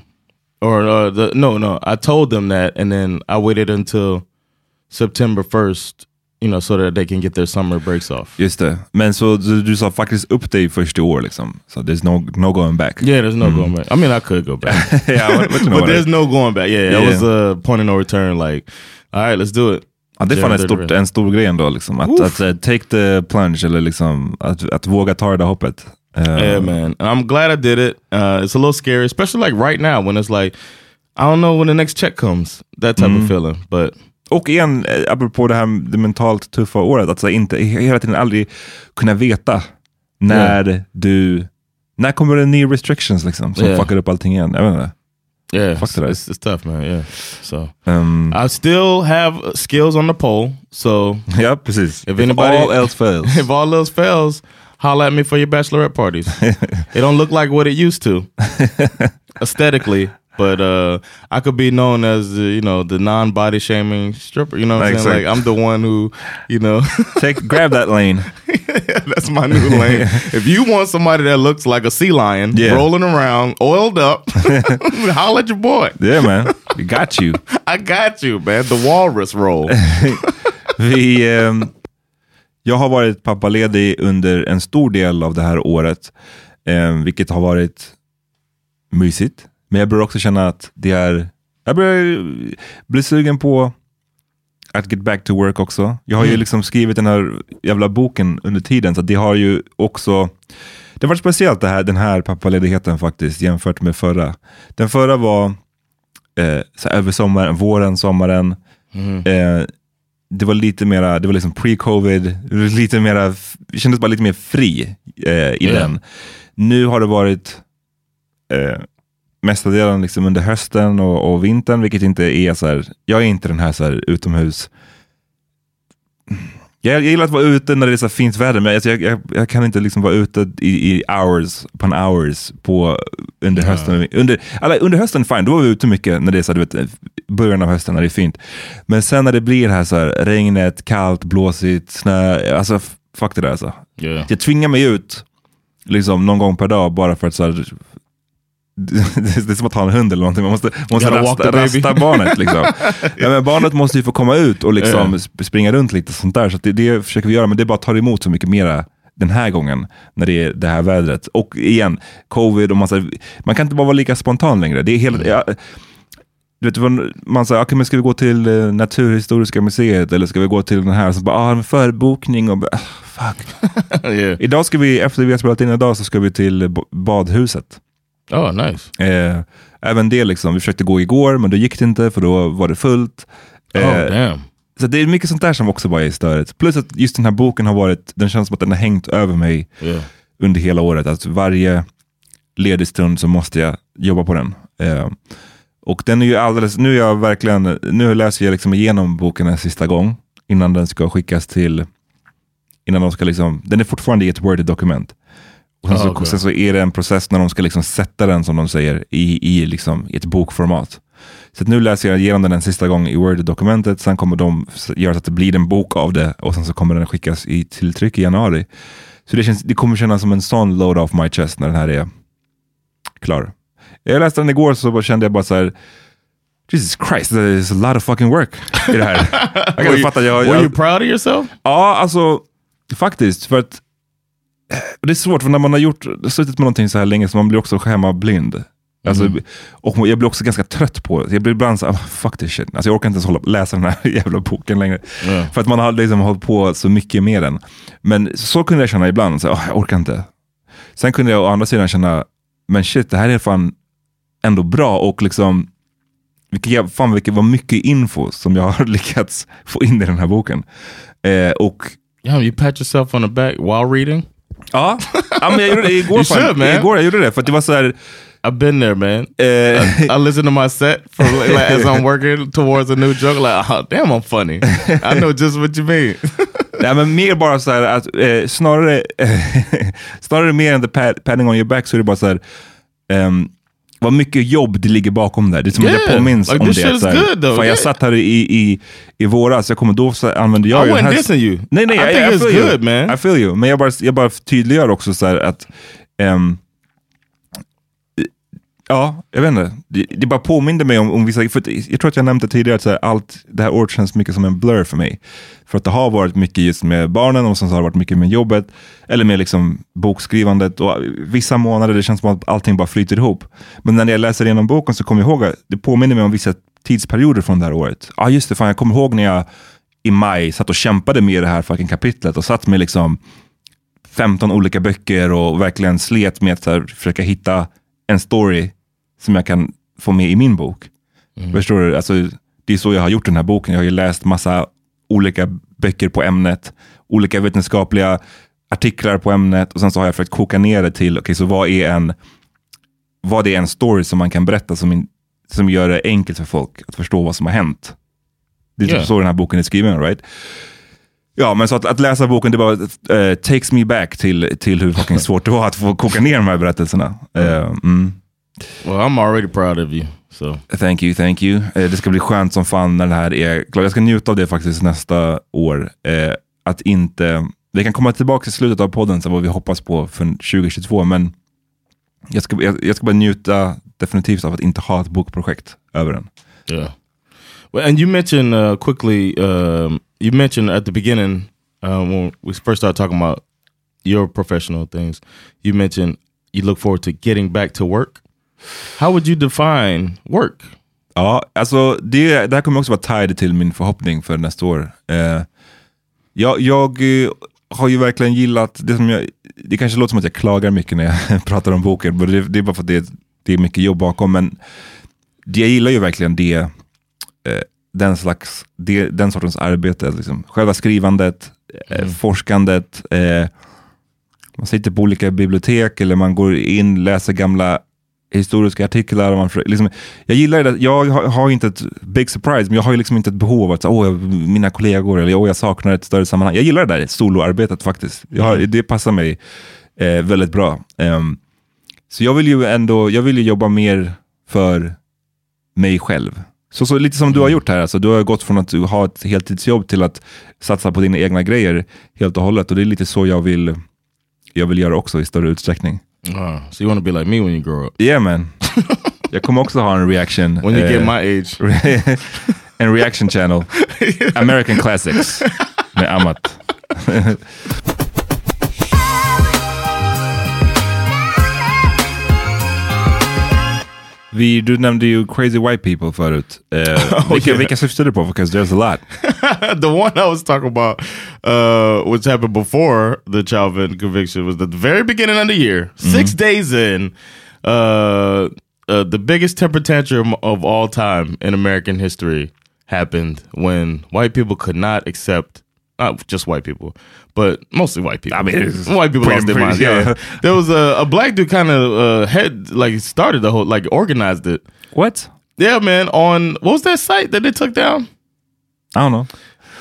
or uh, the no, no. I told them that, and then I waited until September first, you know, so that they can get their summer breaks off. Just det. Men så du, du sa faktiskt upp dig först i år liksom? So there's no, no going back? Yeah, there's no going back. I mean, I could go back, yeah, but what there's no going back. Yeah, Yeah. it was a point of no return. Like, all right, let's do it. Ja, det är fan ett stort, en stor grej ändå. Liksom. Att, Oof. att eh, take the plunge, eller liksom, att, att våga ta det där hoppet. Eh, Yeah, man. And I'm glad I did it. Uh, it's a little scary, especially like right now when it's like, I don't know when the next check comes. That type of feeling, but Och igen, eh, apropå det här det mentalt tuffa året, att så inte hela tiden aldrig kunna veta när du... När kommer det ny restrictions liksom, som Yeah. fuckar upp allting igen? Jag vet inte. yeah, Fuck it's, that. it's, it's tough, man. Yeah, so. Um, I still have skills on the pole, so ja, precis. If anybody- all else fails. if all else fails, holla at me for your bachelorette parties. it don't look like what it used to aesthetically, but uh, I could be known as the, you know the non-body shaming stripper. You know what I'm saying? Like I'm the one who, you know, Take, grab that lane. that's my new lane. if you want somebody that looks like a sea lion Yeah. rolling around, oiled up, holla at your boy. Yeah man, we got you. I got you, man. The walrus roll. the ehm, jag har varit pappaledig under en stor del av det här året, ehm, vilket har varit mysigt. Men jag börjar också känna att det är, jag börjar bli sugen på att get back to work också. Jag har ju liksom skrivit den här jävla boken under tiden, så det har ju också det har varit speciellt det här, den här pappaledigheten faktiskt jämfört med förra. Den förra var eh, så över sommaren, våren, sommaren. Eh, det var lite mera, det var liksom pre-covid, lite mera, det kändes bara lite mer fri eh, i Ja. den. Nu har det varit eh, mesta delen liksom under hösten och, och vintern, vilket inte är så här, jag är inte den här, så här utomhus jag, gillar att vara ute när det är så fint väder, men jag, jag, jag kan inte liksom vara ute i, i hours upon hours på, under hösten. Under, alla, under hösten, fine, då var vi ute mycket när det är så här, du vet, början av hösten när det är fint. Men sen när det blir här, så här regnet, kallt, blåsigt, snö, alltså fuck det där alltså. Yeah. Jag tvingar mig ut liksom någon gång per dag bara för att så här, det är som att ha en hund eller någonting. Man måste, måste Gotta walk rasta, rasta barnet. Liksom. ja, men barnet måste ju få komma ut och liksom sp- springa runt lite. sånt där. Så det, det försöker vi göra, men det bara tar emot så mycket mera den här gången när det är det här vädret. Och igen, covid och massa, man kan inte bara vara lika spontan längre. Det är helt, Mm. ja, du vet, man säger, okay, men ska vi gå till eh, Naturhistoriska museet eller ska vi gå till den här? Så bara, ah, en förbokning och ah, fuck. yeah. Idag ska vi, efter vi har spelat in idag så ska vi till badhuset. Oh, nice. Eh, även det liksom, vi försökte gå igår men då gick det inte för då var det fullt. Oh, Eh, damn. så det är mycket sånt där som också bara är störigt. Plus att just den här boken har varit, den känns som att den har hängt över mig Yeah. under hela året. Att varje ledig stund så måste jag jobba på den. Eh, och den är ju alldeles, nu är jag verkligen, nu läser jag liksom igenom boken en sista gång innan den ska skickas till, innan de ska liksom, den är fortfarande i ett Word-dokument. Och sen, så, sen så är det en process när de ska liksom sätta den, som de säger, i, i, liksom, i ett bokformat. Så nu läser jag igenom den en sista gång i Word-dokumentet, sen kommer de göra så att det blir en bok av det och sen så kommer den skickas i, till tryck i januari. Så det, känns, det kommer kännas som en sån load off my chest när den här är klar. Jag läste den igår så kände jag bara så här, Jesus Christ, there is a lot of fucking work i det här. jag kan Were you, fatta, jag, were jag, you proud of yourself? Ja, alltså faktiskt. För att det är svårt, för när man har gjort, suttit med någonting så här länge så man blir också hemmablind. Alltså, Och jag blir också ganska trött på det. Jag blir ibland såhär, fuck this shit. Alltså, jag orkar inte ens hålla, läsa den här jävla boken längre. Ja. För att man har liksom hållit på så mycket med den. Men så kunde jag känna ibland, så, "Åh, jag orkar inte. Sen kunde jag å andra sidan känna, men shit, det här är fan ändå bra och liksom jäv- fan vilket var mycket info som jag har lyckats få in i den här boken. Eh, och Yeah, you pat yourself on the back while reading? Ja, ja men jag gjorde det igår. You should, man. Igår jag gjorde det, för det var så här, I've been there, man. eh, I listen to my set for like, as I'm working towards a new joke. Like, oh, damn, I'm funny. I know just what you mean. nej, men mer bara så här att eh, snarare, snarare mer än the pad, padding on your back så är det bara så här, ehm, vad mycket jobb det ligger bakom där. Det är som att Yeah, jag påminns like om det. så här, good, though. Fan, jag satt här i, i, i våras, jag kommer då så använde jag I wasn't dissing you. Nej, nej, I I, think I it's feel you. good, man. I feel you. Men jag bara, jag bara tydliggör också så här att, ehm, ja, jag vet inte. Det, det bara påminde mig om, om vissa, för jag tror att jag nämnde tidigare att så här, allt det här året känns mycket som en blur för mig. För att det har varit mycket just med barnen och sen så har det varit mycket med jobbet, eller med liksom bokskrivandet och vissa månader det känns som att allting bara flyter ihop. Men när jag läser igenom boken så kommer jag ihåg att det påminner mig om vissa tidsperioder från det här året. Ja, just det, fan, jag kommer ihåg när jag i maj satt och kämpade med det här fucking kapitlet och satt med liksom 15 olika böcker och verkligen slet med att här, försöka hitta en story som jag kan få med i min bok. Förstår du? Alltså, det är så jag har gjort den här boken. Jag har ju läst massa olika böcker på ämnet, olika vetenskapliga artiklar på ämnet och sen så har jag försökt koka ner det till, okej, så vad är en vad är en story som man kan berätta som, in, som gör det enkelt för folk att förstå vad som har hänt. Det är Yeah. typ så den här boken är skriven, right? Ja, men så att, att läsa boken, det bara eh, takes me back till, till hur fucking svårt det var att få koka ner de här berättelserna. Eh, mm. Well, I'm already proud of you. So Thank you, thank you. Eh, det ska bli skönt som fan när det här är klart. Jag ska njuta av det faktiskt nästa år. Eh, att inte, det kan komma tillbaka i slutet av podden, så vad vi hoppas på för 2022, men jag ska, jag, jag ska bara njuta definitivt av att inte ha ett bokprojekt över den. yeah. Well, and you mentioned uh, quickly. Um, you mentioned at the beginning um, when we first started talking about your professional things. You mentioned you look forward to getting back to work. How would you define work? Ja, alltså det, det här kommer också vara tied till min förhoppning för nästa år. Eh, jag jag eh, har ju verkligen gillat, det som jag, det kanske låter som att jag klagar mycket när jag pratar om boken, men det, det är bara för att det, det är mycket jobb bakom, men det, jag gillar ju verkligen det, eh, den, slags, det, den sortens arbete, liksom. själva skrivandet, eh, forskandet, eh, man sitter på olika bibliotek eller man går in, läser gamla historiska artiklar. Man, liksom, jag gillar det, jag har, har inte ett big surprise, men jag har ju liksom inte ett behov av att åh, jag- mina kollegor, eller åh, jag saknar ett större sammanhang. Jag gillar det där soloarbetet faktiskt. Har, det passar mig eh, väldigt bra. Ehm, så jag vill ju ändå, jag vill ju jobba mer för mig själv. Så, så lite som du har gjort här, alltså, du har gått från att ha ett heltidsjobb till att satsa på dina egna grejer helt och hållet. Och det är lite så jag vill, jag vill göra också i större utsträckning. Uh, so you want to be like me when you grow up? Yeah man. jag kommer också ha en reaction. When you eh, get my age? en reaction channel. American Classics med Amat. Vi, du nämnde ju crazy white people förut. Eh, vilka, yeah. vilka syftar du på? Because there's a lot. the one I was talking about, uh, which happened before the Chauvin conviction, was the very beginning of the year, six days in. Uh, uh, the biggest temper tantrum of all time in American history happened when white people could not accept. Not just white people, but mostly white people. I mean, white people lost their minds. yeah. Yeah, there was a, a black dude kind of uh, head like started the whole like organized it. What? Yeah, man. On what was that site that they took down? I don't know.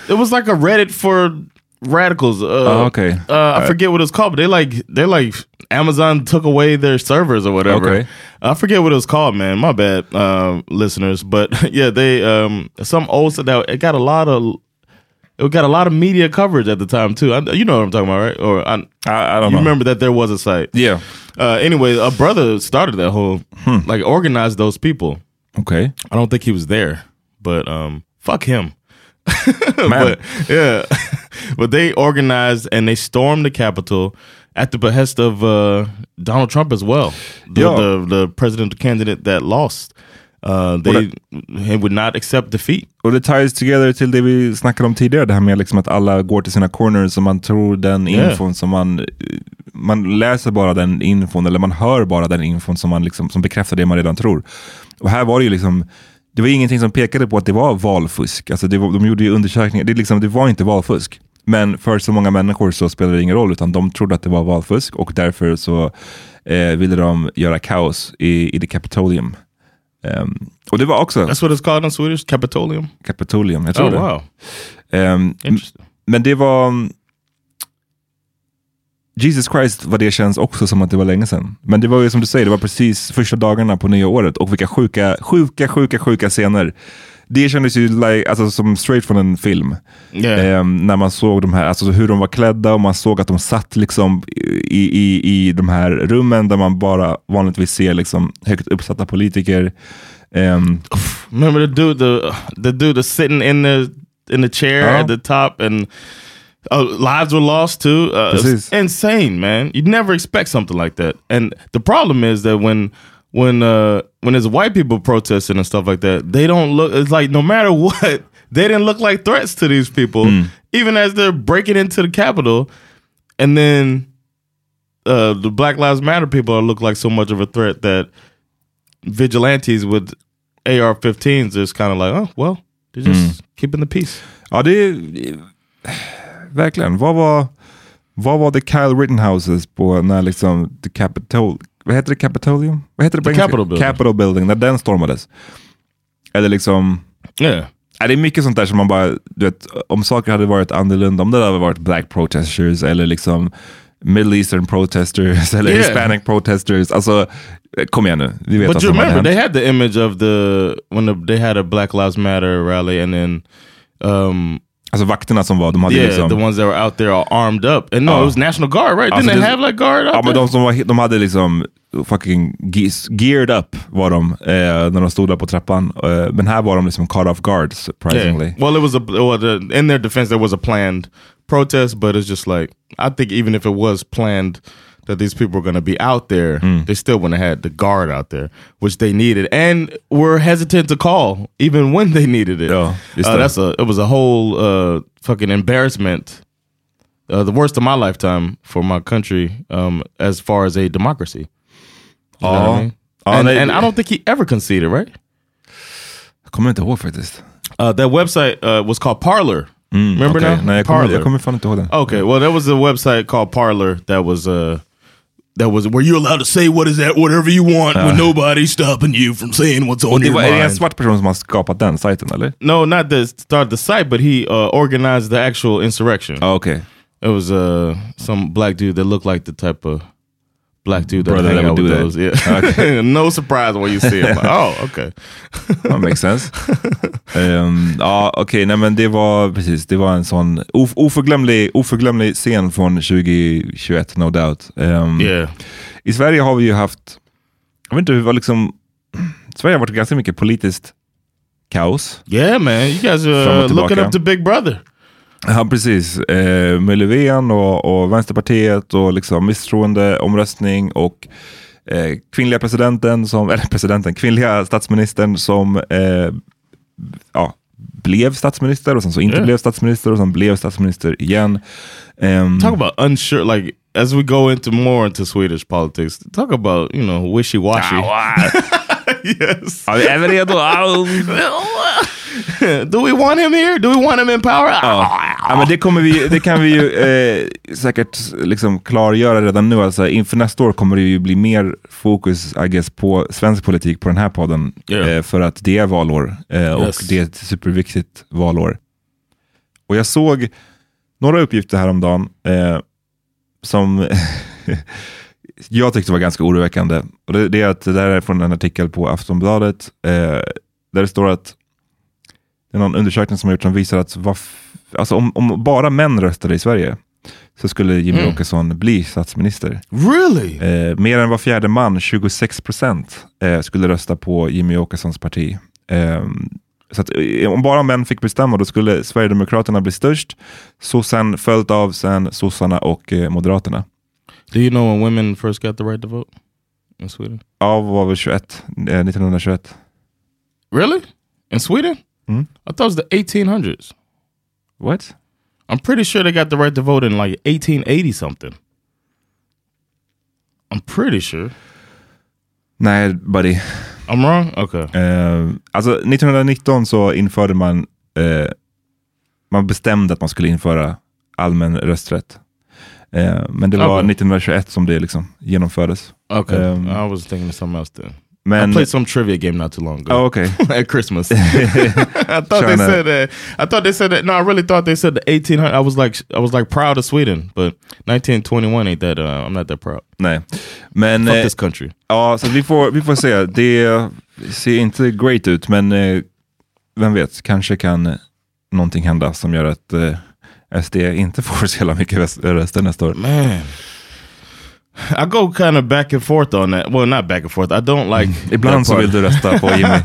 It was like a Reddit for radicals. Uh, Oh, okay. Uh, I forget what it's called, but they like they like Amazon took away their servers or whatever. Okay. I forget what it was called, man. My bad, um, listeners. But yeah, they um some old stuff that it got a lot of it got a lot of media coverage at the time too. I, you know what I'm talking about, right? Or I, I, I don't you know. remember that there was a site. Yeah. Uh, anyway, a brother started that whole Hmm. like organized those people. Okay. I don't think he was there, but um, fuck him. But yeah, but they organized and they stormed the Capitol at the behest of uh, Donald Trump as well, the, the the president candidate that lost. Uh, they he would not accept defeat. Och det ties together till det vi snackade om tidigare, det här med liksom att alla går till sina corners och man tror den Yeah. infon som man man läser bara den infon eller man hör bara den infon som, man liksom, som bekräftar det man redan tror. Och här var det ju liksom det var ingenting som pekade på att det var valfusk. Alltså det var, de gjorde ju undersökningar, det, liksom, det var inte valfusk. Men för så många människor så spelade det ingen roll, utan de trodde att det var valfusk och därför så eh, ville de göra kaos i, i the Capitolium. Ehm, och det var också That's what it's called in Swedish, Capitolium. Capitolium, jag tror Oh det. wow, Ehm, interesting. men det var... Jesus Christ vad det känns också som att det var länge sedan. Men det var ju som du säger, det var precis första dagarna på nya året och vilka sjuka, sjuka, sjuka, sjuka scener. Det kändes ju like, alltså, som straight från en film. Yeah. Ehm, när man såg de här, alltså hur de var klädda och man såg att de satt liksom i, i, i de här rummen där man bara vanligtvis ser liksom högt uppsatta politiker. Ehm, Remember the dude, the the dude that's sitting in the in the chair Ja. at the top, and uh, lives were lost too. Uh, insane, man. You'd never expect something like that. And the problem is that when when uh, when there's white people protesting and stuff like that, they don't look. It's like no matter what, they didn't look like threats to these people, even as they're breaking into the Capitol, and then. Uh, the Black Lives Matter people look like so much of a threat that vigilantes with AR-15s is kind of like, oh well, they're just keeping the peace. Ja, det är verkligen. Vad var, vad var the Kyle Rittenhouses på när liksom the Capitol, vad heter det Capitolium? Vad heter det på engelska? Capitol Building. Capitol Building, när den stormades. Eller liksom, Yeah, det är mycket sånt där som man bara, du vet, om saker hade varit annorlunda, om det hade varit black protesters eller liksom Middle Eastern protesters eller Yeah. Hispanic protesters. Alltså, kom igen nu. Vi vet but you remember they had the image of the when the, they had a Black Lives Matter rally, and then um, Alltså vakterna som var, de hade yeah, liksom... the ones that were out there all armed up, and no, Oh. it was National Guard, right? Alltså, Didn't they det- have like guard out Ja, men there? de som var, de hade liksom fucking ge- geared up var de eh, när de stod där på trappan. Eh, men här var de liksom caught off guard surprisingly. Yeah. Well, it was a well, the, in their defense, there was a planned protest, but it's just like I think even if it was planned that these people were going to be out there, they still wouldn't have had the guard out there, which they needed, and were hesitant to call even when they needed it. Yeah, uh, that's a it was a whole uh, fucking embarrassment. Uh, the worst of my lifetime for my country, um, as far as a democracy. Know I mean? Ja, and, nej, and I don't think he ever conceded, right? Jag kommer inte ihåg faktiskt. Uh, that website uh, was called Parlor. Remember Okej, now? Nej, jag kommer, jag kommer fan inte ihåg det. Okay, well, there was a website called Parlor that was uh that was where you're allowed to say what is that whatever you want with nobody stopping you from saying what's on your var, är det en mind. svart person som har skapat den sajten eller? no, not the start the site, but he uh, organized the actual insurrection. Ja, okej. It was uh some black dude that looked like the type of black dude that Brother hang that out with do those. that. Yeah, no surprise when you see. Like, oh, okay. That makes sense. Ehm, ja, okej, nej men det var precis, det var en sån of, oförglömlig, oförglömlig scen från 2021, no doubt. Ehm, Yeah. I Sverige har vi ju haft, jag vet inte hur, vad liksom, Sverige har varit ganska mycket politiskt kaos. Yeah, man. You guys Fram are looking up to Big Brother. Ja, precis. Eh, med Löfven och, och Vänsterpartiet och liksom misstroende omröstning och eh, kvinnliga presidenten, som, eller presidenten, kvinnliga statsministern som eh, ja, blev statsminister och sen så inte Yeah. blev statsminister och sen blev statsminister igen. Ehm, Talk about unsure, like as we go into more into Swedish politics. Talk about you know wishy washy. Yes. ja, är vi redo? Do we want him here? Do we want him in power? Ja. ja, men det, kommer vi, det kan vi ju eh, säkert liksom klargöra redan nu. Alltså, inför nästa år kommer det ju bli mer fokus I guess, på svensk politik på den här podden. Yeah. Eh, för att det är valår eh, och Yes. det är ett superviktigt valår. Och jag såg några uppgifter häromdagen eh, som jag tyckte var ganska oroväckande. Och det, det är att det där är från en artikel på Aftonbladet eh, där det står att det är någon undersökning som har gjorts som visar att alltså om, om bara män röstade i Sverige så skulle Jimmy Mm. Åkesson bli statsminister. Really? Eh, mer än var fjärde man, 26 procent, eh, skulle rösta på Jimmy Åkessons parti. Eh, så att, eh, om bara män fick bestämma då skulle Sverigedemokraterna bli störst, så sen följt av sen sossarna och eh, Moderaterna. Do you know when women first got the right to vote in Sweden? Ja, var väl 21, eh, 1921. Really? In Sweden? Mm. I thought it was the 1800s. What? I'm pretty sure they got the right to vote in like 1880 something. I'm pretty sure. Nej, buddy. I'm wrong? Okay. Eh, alltså 1919 så införde man, eh, man bestämde att man skulle införa allmän rösträtt. Eh, men det var Okej. 1921 som det liksom genomfördes. Okay. Um, I was thinking something else then. Men, I played some trivia game not too long ago. oh, okej. at Christmas. I thought they Trying to- said that. I thought they said that. No, I really thought they said the 1800. I was like, I was like proud of Sweden, but 1921 ain't that. Uh, I'm not that proud. Nej. Men Fuck eh, this country. ja, så vi får, vi får se. Det ser inte great ut, men eh, vem vet, kanske kan eh, någonting hända som gör att eh, SD inte får så jävla mycket röst- röster nästa år. Man, I go kind of back and forth on that. Well, not back and forth. I don't like. Ibland så vill du rösta på Jimmy.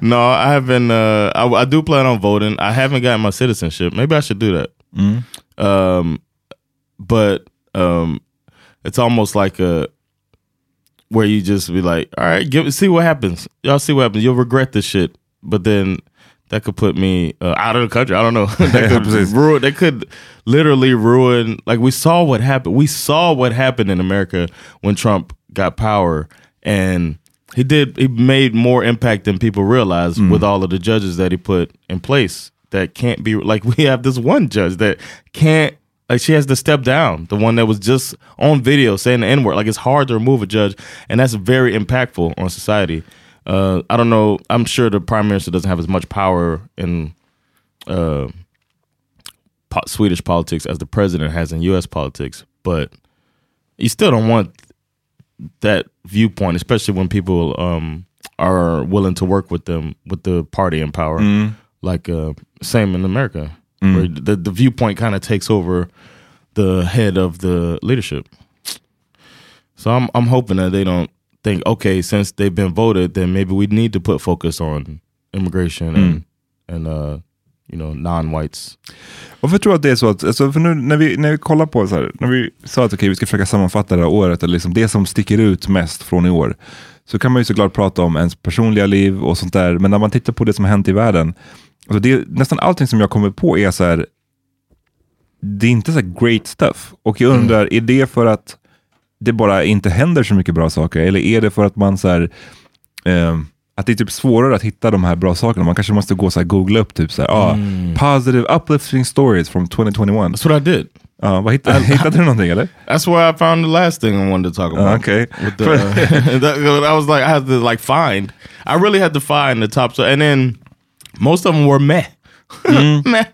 no, I haven't. Uh, I, I do plan on voting. I haven't gotten my citizenship. Maybe I should do that. Mm. Um, but um, it's almost like a where you just be like, all right, give see what happens. Y'all see what happens. You'll regret this shit, but then that could put me uh, out of the country. I don't know. that could ruin. That could literally ruin. Like we saw what happened. We saw what happened in America when Trump got power, and he did. He made more impact than people realize with all of the judges that he put in place. That can't be like we have this one judge that can't. Like she has to step down. The one that was just on video saying the N word. Like it's hard to remove a judge, and that's very impactful on society. Uh, I don't know. I'm sure the prime minister doesn't have as much power in uh, po- Swedish politics as the president has in U.S. politics, but you still don't want that viewpoint, especially when people um, are willing to work with them with the party in power. Like uh, same in America, where the the viewpoint kind of takes over the head of the leadership. So I'm I'm hoping that they don't think, okay, since they've been voted, then maybe we need to put focus on immigration and and uh, you know non-whites. Varför tror du att det är så? Att, alltså, för nu, när, vi, när vi kollar på så här, när vi sa att okej, vi ska försöka sammanfatta det här året, eller liksom det som sticker ut mest från i år, så kan man ju såklart prata om ens personliga liv och sånt där, men när man tittar på det som har hänt i världen, alltså det, nästan allting som jag kommer på är så här, det är inte så great stuff. Och jag undrar, är det för att det bara inte händer så mycket bra saker, eller är det för att man så här, ehm, att det är typ svårare att hitta de här bra sakerna. Man kanske måste gå så här, googla upp typ så här, ah, positive uplifting stories from 2021. That's what I did. Ja, vad hittade, hittade du någonting eller? That's where I found the last thing I wanted to talk about. Ah, okay. The, uh, that, I was like, I had to like find. I really had to find the top. So, and then most of them were meh, meh.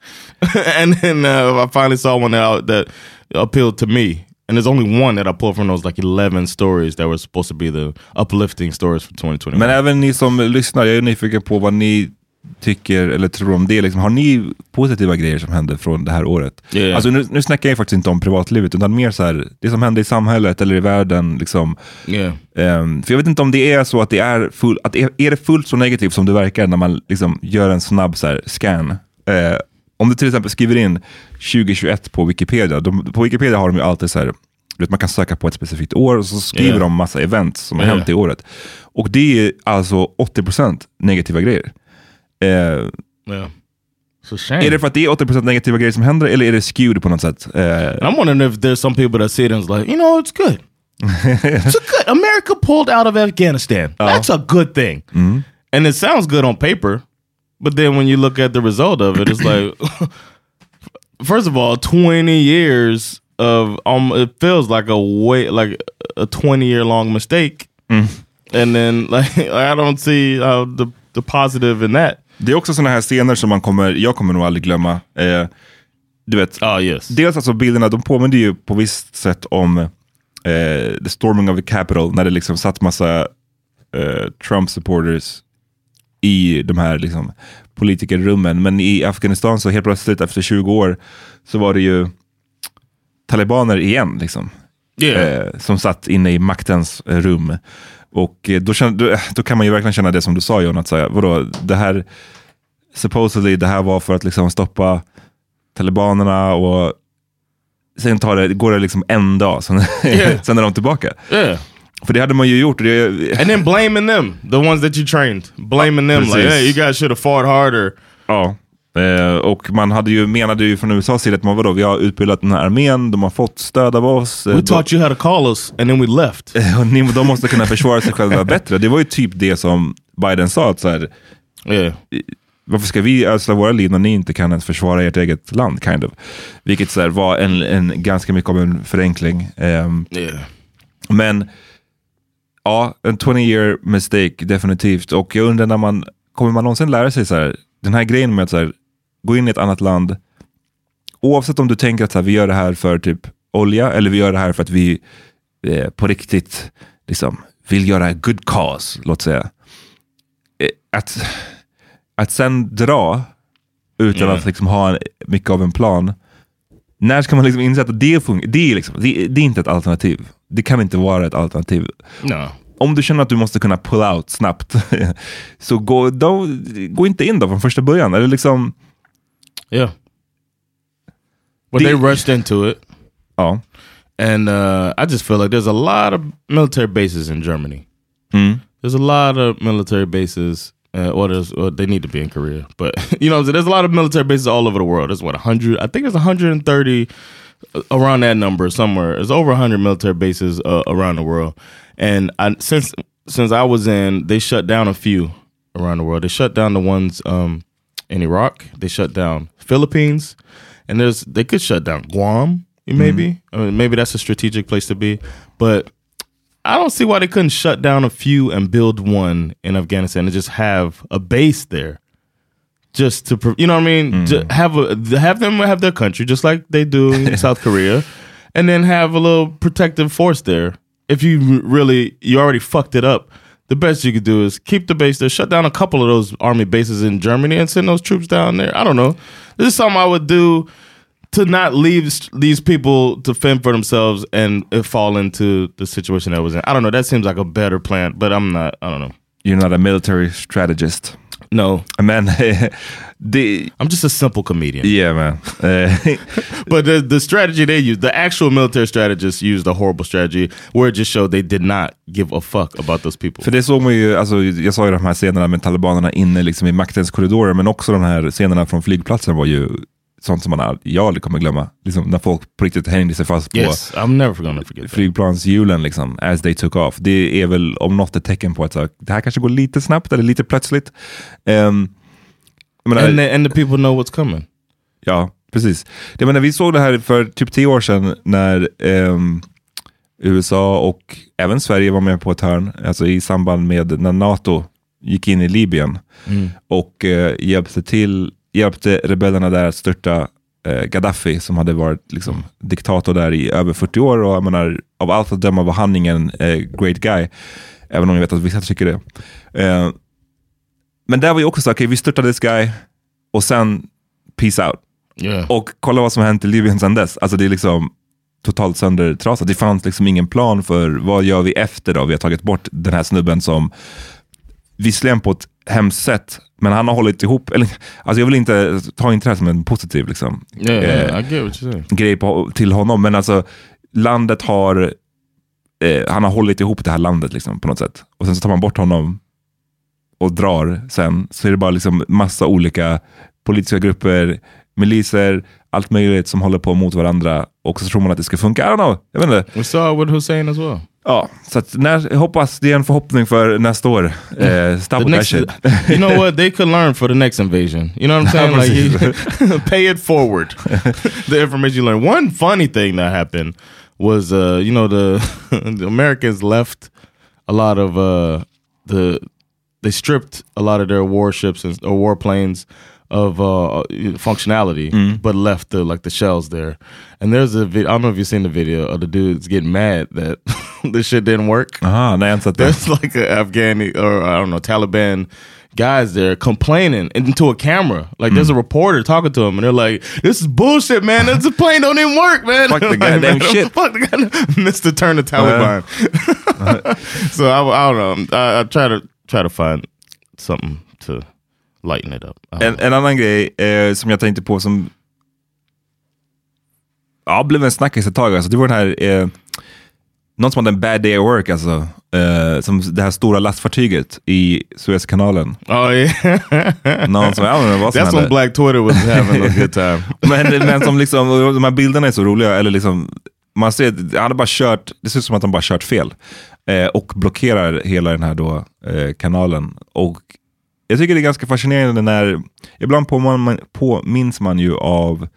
and then uh, I finally saw one that, that appealed to me. And there's only one that I pulled from those like 11 stories that were supposed to be the uplifting stories for 2021. Men även ni som lyssnar, jag är nyfiken på vad ni tycker eller tror om det. Liksom, har ni positiva grejer som hände från det här året? Yeah. Alltså, nu, nu snackar jag faktiskt inte om privatlivet, utan mer så här, det som hände i samhället eller i världen. Liksom, yeah. Ehm, för jag vet inte om det är så att det är, full, att är, är det fullt så negativt som det verkar när man liksom gör en snabb så här, scan. Eh, om du till exempel skriver in 2021 på Wikipedia, de, på Wikipedia har de ju alltid så här, man kan söka på ett specifikt år och så skriver Yeah. de massa event som har Yeah. hänt i året. Och det är alltså 80% negativa grejer. Eh, Yeah. Shame. är det för att det är 80% negativa grejer som händer eller är det skewed på något sätt? Eh, I'm wondering if there's some people that see it and like, you know, it's good. it's a good. America pulled out of Afghanistan. That's a good thing. And it sounds good on paper, but then when you look at the result of it, it's like, first of all, 20 years of um, it feels like a way like a 20 year long mistake, and then like I don't see how the the positive in that. Det är också sådana här scener som man kommer, jag kommer nog aldrig glömma. Eh, du vet, Oh yes, dels alltså bilderna, de påminner ju på visst sätt om eh, the storming of the Capitol, när det liksom satt massa eh, Trump-supporters i de här liksom, politikerrummen. Men i Afghanistan så helt plötsligt efter 20 år så var det ju talibaner igen. Liksom, yeah, eh, som satt inne i maktens eh, rum. Och eh, då, känner, då, då kan man ju verkligen känna det som du sa John, att säga, vadå, det här, supposedly det här var för att liksom stoppa talibanerna och sen tar det, går det liksom en dag, sen, Yeah. sen är de tillbaka. yeah. För det hade man ju gjort. Det, And then blaming them, the ones that you trained, blaming them like, Precis. hey, you guys should have fought harder. ja. Eh, och man hade ju, menade ju från USAs sida att man, vadå, vi har utbildat den här armén, de har fått stöd av oss. eh, We de- taught you how to call us, and then we left. ni, de måste kunna försvara sig själva bättre. Det var ju typ det som Biden sa, att så här, Yeah, varför ska vi ödsla våra liv när ni inte kan ens försvara ert eget land? Kind of. Vilket så här, var en, en, ganska mycket av en förenkling. Ehm, yeah, men ja, en 20 year mistake definitivt. Och jag undrar när man, kommer man någonsin lära sig så här, den här grejen med att så här, gå in i ett annat land, oavsett om du tänker att så här, vi gör det här för typ olja eller vi gör det här för att vi eh, på riktigt liksom, vill göra good cause, låt säga. Eh, att, att sen dra utan Mm. att liksom ha en, mycket av en plan. När ska man liksom inse att det, det, liksom, det, det är inte ett alternativ. Det kan inte vara ett alternativ. no. Om du känner att du måste kunna pull out snabbt, så gå, då, gå inte in då från första början. Eller liksom, Yeah. Well, The- they rushed into it, ja. and uh, I just feel like there's a lot of military bases in Germany. Mm. There's a lot of military bases, uh, or, there's, or they need to be in Korea, but you know, there's a lot of military bases all over the world. There's what 100, I think there's 130 uh, around that number somewhere. It's over 100 military bases uh, around the world, and I, since since I was in, they shut down a few around the world. They shut down the ones um, in Iraq. They shut down Philippines, and there's they could shut down Guam. Maybe I mean, maybe that's a strategic place to be, but I don't see why they couldn't shut down a few and build one in Afghanistan and just have a base there, just to you know what I mean. Ju- have a have them have their country just like they do in South Korea, and then have a little protective force there. If you really you already fucked it up, the best you could do is keep the base there, shut down a couple of those army bases in Germany, and send those troops down there. I don't know. This is something I would do to not leave these people to fend for themselves and uh, fall into the situation that was in. I don't know. That seems like a better plan, but I'm not. I don't know. You're not a military strategist. No, Men det, I'm just a simple comedian. yeah man. Eh, But the the strategy they used, the actual military strategists used a horrible strategy where it just showed they did not give a fuck about those people. För det såg man ju, alltså, jag sa ju de här scenerna med talibanerna inne liksom i maktens korridorer, men också de här scenerna från flygplatsen var ju sånt som man jag aldrig kommer glömma. Liksom, när folk på riktigt hängde sig fast på yes, flygplanshjulen liksom, as they took off. Det är väl om något ett tecken på att så, det här kanske går lite snabbt eller lite plötsligt. Um, menar, And the, and the people know what's coming. Ja, precis. Jag menar, vi såg det här för typ tio år sedan när ehm, USA och även Sverige var med på ett hörn, alltså i samband med när NATO gick in i Libyen och eh, hjälpte, till, hjälpte rebellerna där att störta eh, Gaddafi som hade varit liksom, diktator där i över 40 år och jag menar, av allt att döma var han ingen eh, great guy, även om jag vet att vissa tycker det. Eh, men där var ju också så, okej vi störtade this guy och sen peace out. Yeah. Och kolla vad som har hänt i Libyen sedan dess. Alltså det är liksom totalt söndertrasat. Det fanns liksom ingen plan för vad gör vi efter då? Vi har tagit bort den här snubben som visserligen på ett hemskt sätt, men han har hållit ihop. Eller, alltså jag vill inte, ta inte det här som en positiv liksom, Yeah, eh, yeah, saying. grej på, till honom, men alltså landet har, eh, han har hållit ihop det här landet liksom, på något sätt. Och sen så tar man bort honom och drar sen, så är det bara liksom massa olika politiska grupper, miliser, allt möjligt som håller på mot varandra. Och så tror man att det ska funka. I don't know, jag vet inte. We saw it with Hussein as well. Ja, så att när, hoppas det är en förhoppning för nästa år. Eh, stop The with that next, shit. you know what? They could learn for the next invasion. You know what I'm saying? like, you, pay it forward. the information you learn. One funny thing that happened was, uh, you know, the, the Americans left a lot of uh, the they stripped a lot of their warships and or warplanes of uh, uh functionality, mm-hmm. but left the like the shells there. And there's a video. I don't know if you've seen the video of the dudes getting mad that this shit didn't work. Aha, nej, jag har inte sett. There's like a Afghani or I don't know Taliban guys there complaining into a camera. Like there's a mm. reporter talking to them, and they're like, "This is bullshit, man. This plane don't even work, man. Fuck the Like, goddamn man, shit. Fuck the goddamn Mr. Turn the Taliban." Uh-huh. Uh-huh. so I, I don't know. I, I try to try to find something to lighten it up. En, en annan grej eh, som jag tänkte på som ja, blev en snackis ett tag. Alltså, det var den här, eh, någon som hade en bad day at work, alltså, eh, som det här stora lastfartyget i Suezkanalen. Oh yeah, Någon som, jag vet vad som that's hände. when Black Twitter was having a good time. Men, men som liksom, de här bilderna är så roliga, eller liksom, man ser, han hade bara kört, det ser ut som att han bara kört fel. Eh, och blockerar hela den här då, eh, kanalen. Och jag tycker det är ganska fascinerande när, ibland påminns man, påminns man ju av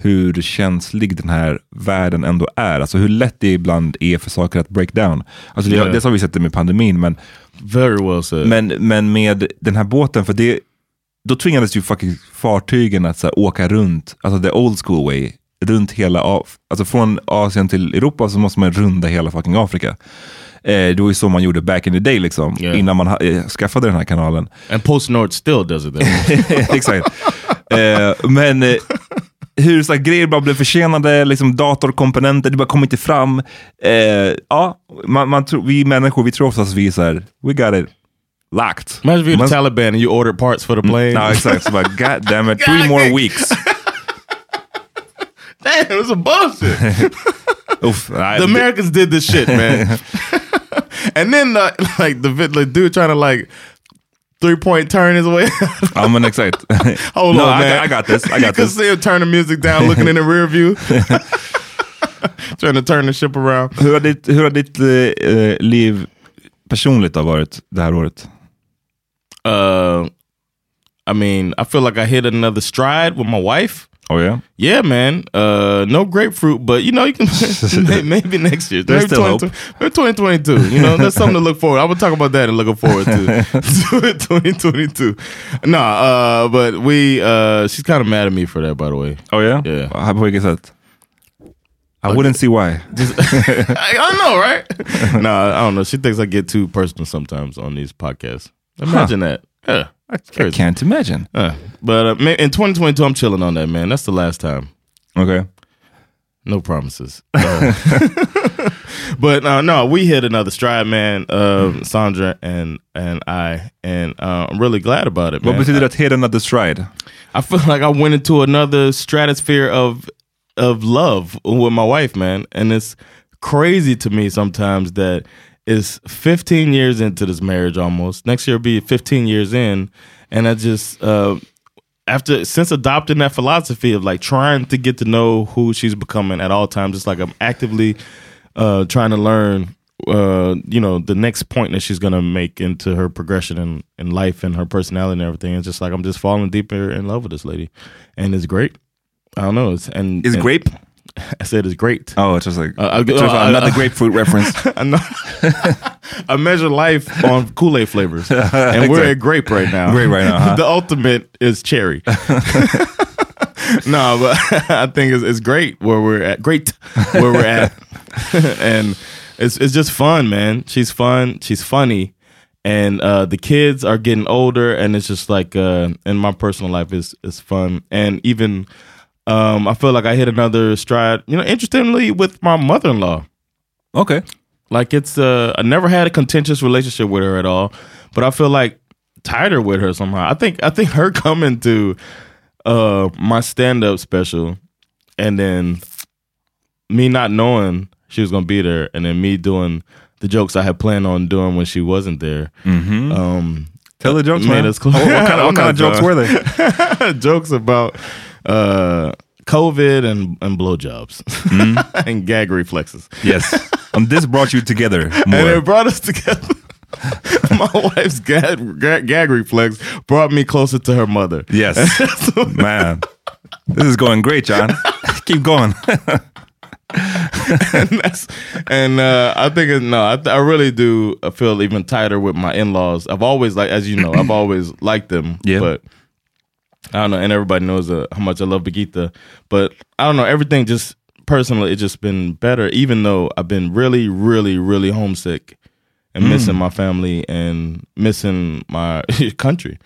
hur känslig den här världen ändå är. Alltså hur lätt det ibland är för saker att break down. Alltså det, Yeah. det har vi sett det med pandemin, men Very well said. men, men med den här båten, för det, då tvingades ju fucking fartygen att så här, åka runt, alltså the old school way, runt hela, alltså från Asien till Europa så måste man runda hela fucking Afrika. Eh, det var ju så man gjorde back in the day liksom, Yeah. innan man eh, skaffade den här kanalen. and Post Nord still does it. Exakt. Eh, men eh, hur så här, grejer bara blev försenade, liksom datorkomponenter, det bara kom inte fram. Eh, ja, man, man tror, vi människor, vi tror oftast vi är så här, we got it locked. Imagine if you're the Taliban and you ordered parts for the plane. Ja, exakt. Så bara, God damn it, three more weeks. Damn, it was a bullshit. Uff, nej, the Americans did this shit, man. And then uh, like the like, dude trying to like three point turn his way. Ja, men exakt. Hold no, on, I, man. I got this. I you got can this. see him turn the music down, looking in the rear view, trying to turn the ship around. Hur har ditt, hur har ditt eh, liv personligt har varit det här året? Uh, I mean, I feel like I hit another stride with my wife. Oh yeah? Yeah, man. Uh, no grapefruit, but you know, you can maybe next year. There's maybe still hope. 20 maybe 2022. You know, there's something to look forward. I would talk about that and looking forward to, to 2022. Nah, uh, but we, uh, she's kind of mad at me for that, by the way. Oh yeah? Yeah. Vilket sätt? I wouldn't see why. Just, I, don't know, right? no, I don't know. She thinks I get too personal sometimes on these podcasts. Imagine that. Yeah, that's I crazy. can't imagine. Uh, but uh, ma- in 2022, I'm chilling on that, man. That's the last time. Okay. No promises. Uh, but uh, no, we hit another stride, man. Uh, Sandra and and I, and uh, I'm really glad about it, man. betyder att hit another stride? I feel like I went into another stratosphere of of love with my wife, man, and it's crazy to me sometimes that it's 15 years into this marriage almost. Next year will be 15 years in, and I just uh, after since adopting that philosophy of like trying to get to know who she's becoming at all times, it's like I'm actively uh, trying to learn. Uh, you know the next point that she's gonna make into her progression in, in life and her personality and everything. It's just like I'm just falling deeper in love with this lady, and it's great. I don't know. It's and Is and- grape? I said it's great. Oh, it's just like Uh, I- just uh, another uh, grapefruit reference. I measure life on Kool Aid flavors, and we're at grape right now. Grape right now, huh? the ultimate is cherry. no, but I think it's, it's great where we're at. Great where we're at, and it's it's just fun, man. She's fun. She's funny, and uh, the kids are getting older, and it's just like uh, in my personal life is is fun, and even um, I feel like I hit another stride. You know, interestingly, with my mother in law. Okay. Like it's uh I never had a contentious relationship with her at all, but I feel like tighter with her somehow. I think I think her coming to uh my stand up special and then me not knowing she was gonna be there, and then me doing the jokes I had planned on doing when she wasn't there. Um, Tell the jokes, made man. us close. What, what kind of, what kind of jokes were they? jokes about uh, COVID and and blowjobs and gag reflexes. Yes. And this brought you together And it brought us together. My wife's gag, gag, gag reflex brought me closer to her mother. Yes. Man. This is going great, John. Keep going. and and uh, I think no, I, I really do feel even tighter with my in laws. I've always like, as you know, I've always liked them. Yeah. But I don't know, and everybody knows uh, how much I love Begita. But I don't know, everything just personally, it's just been better. Even though I've been really, really, really homesick and missing my family and missing my country.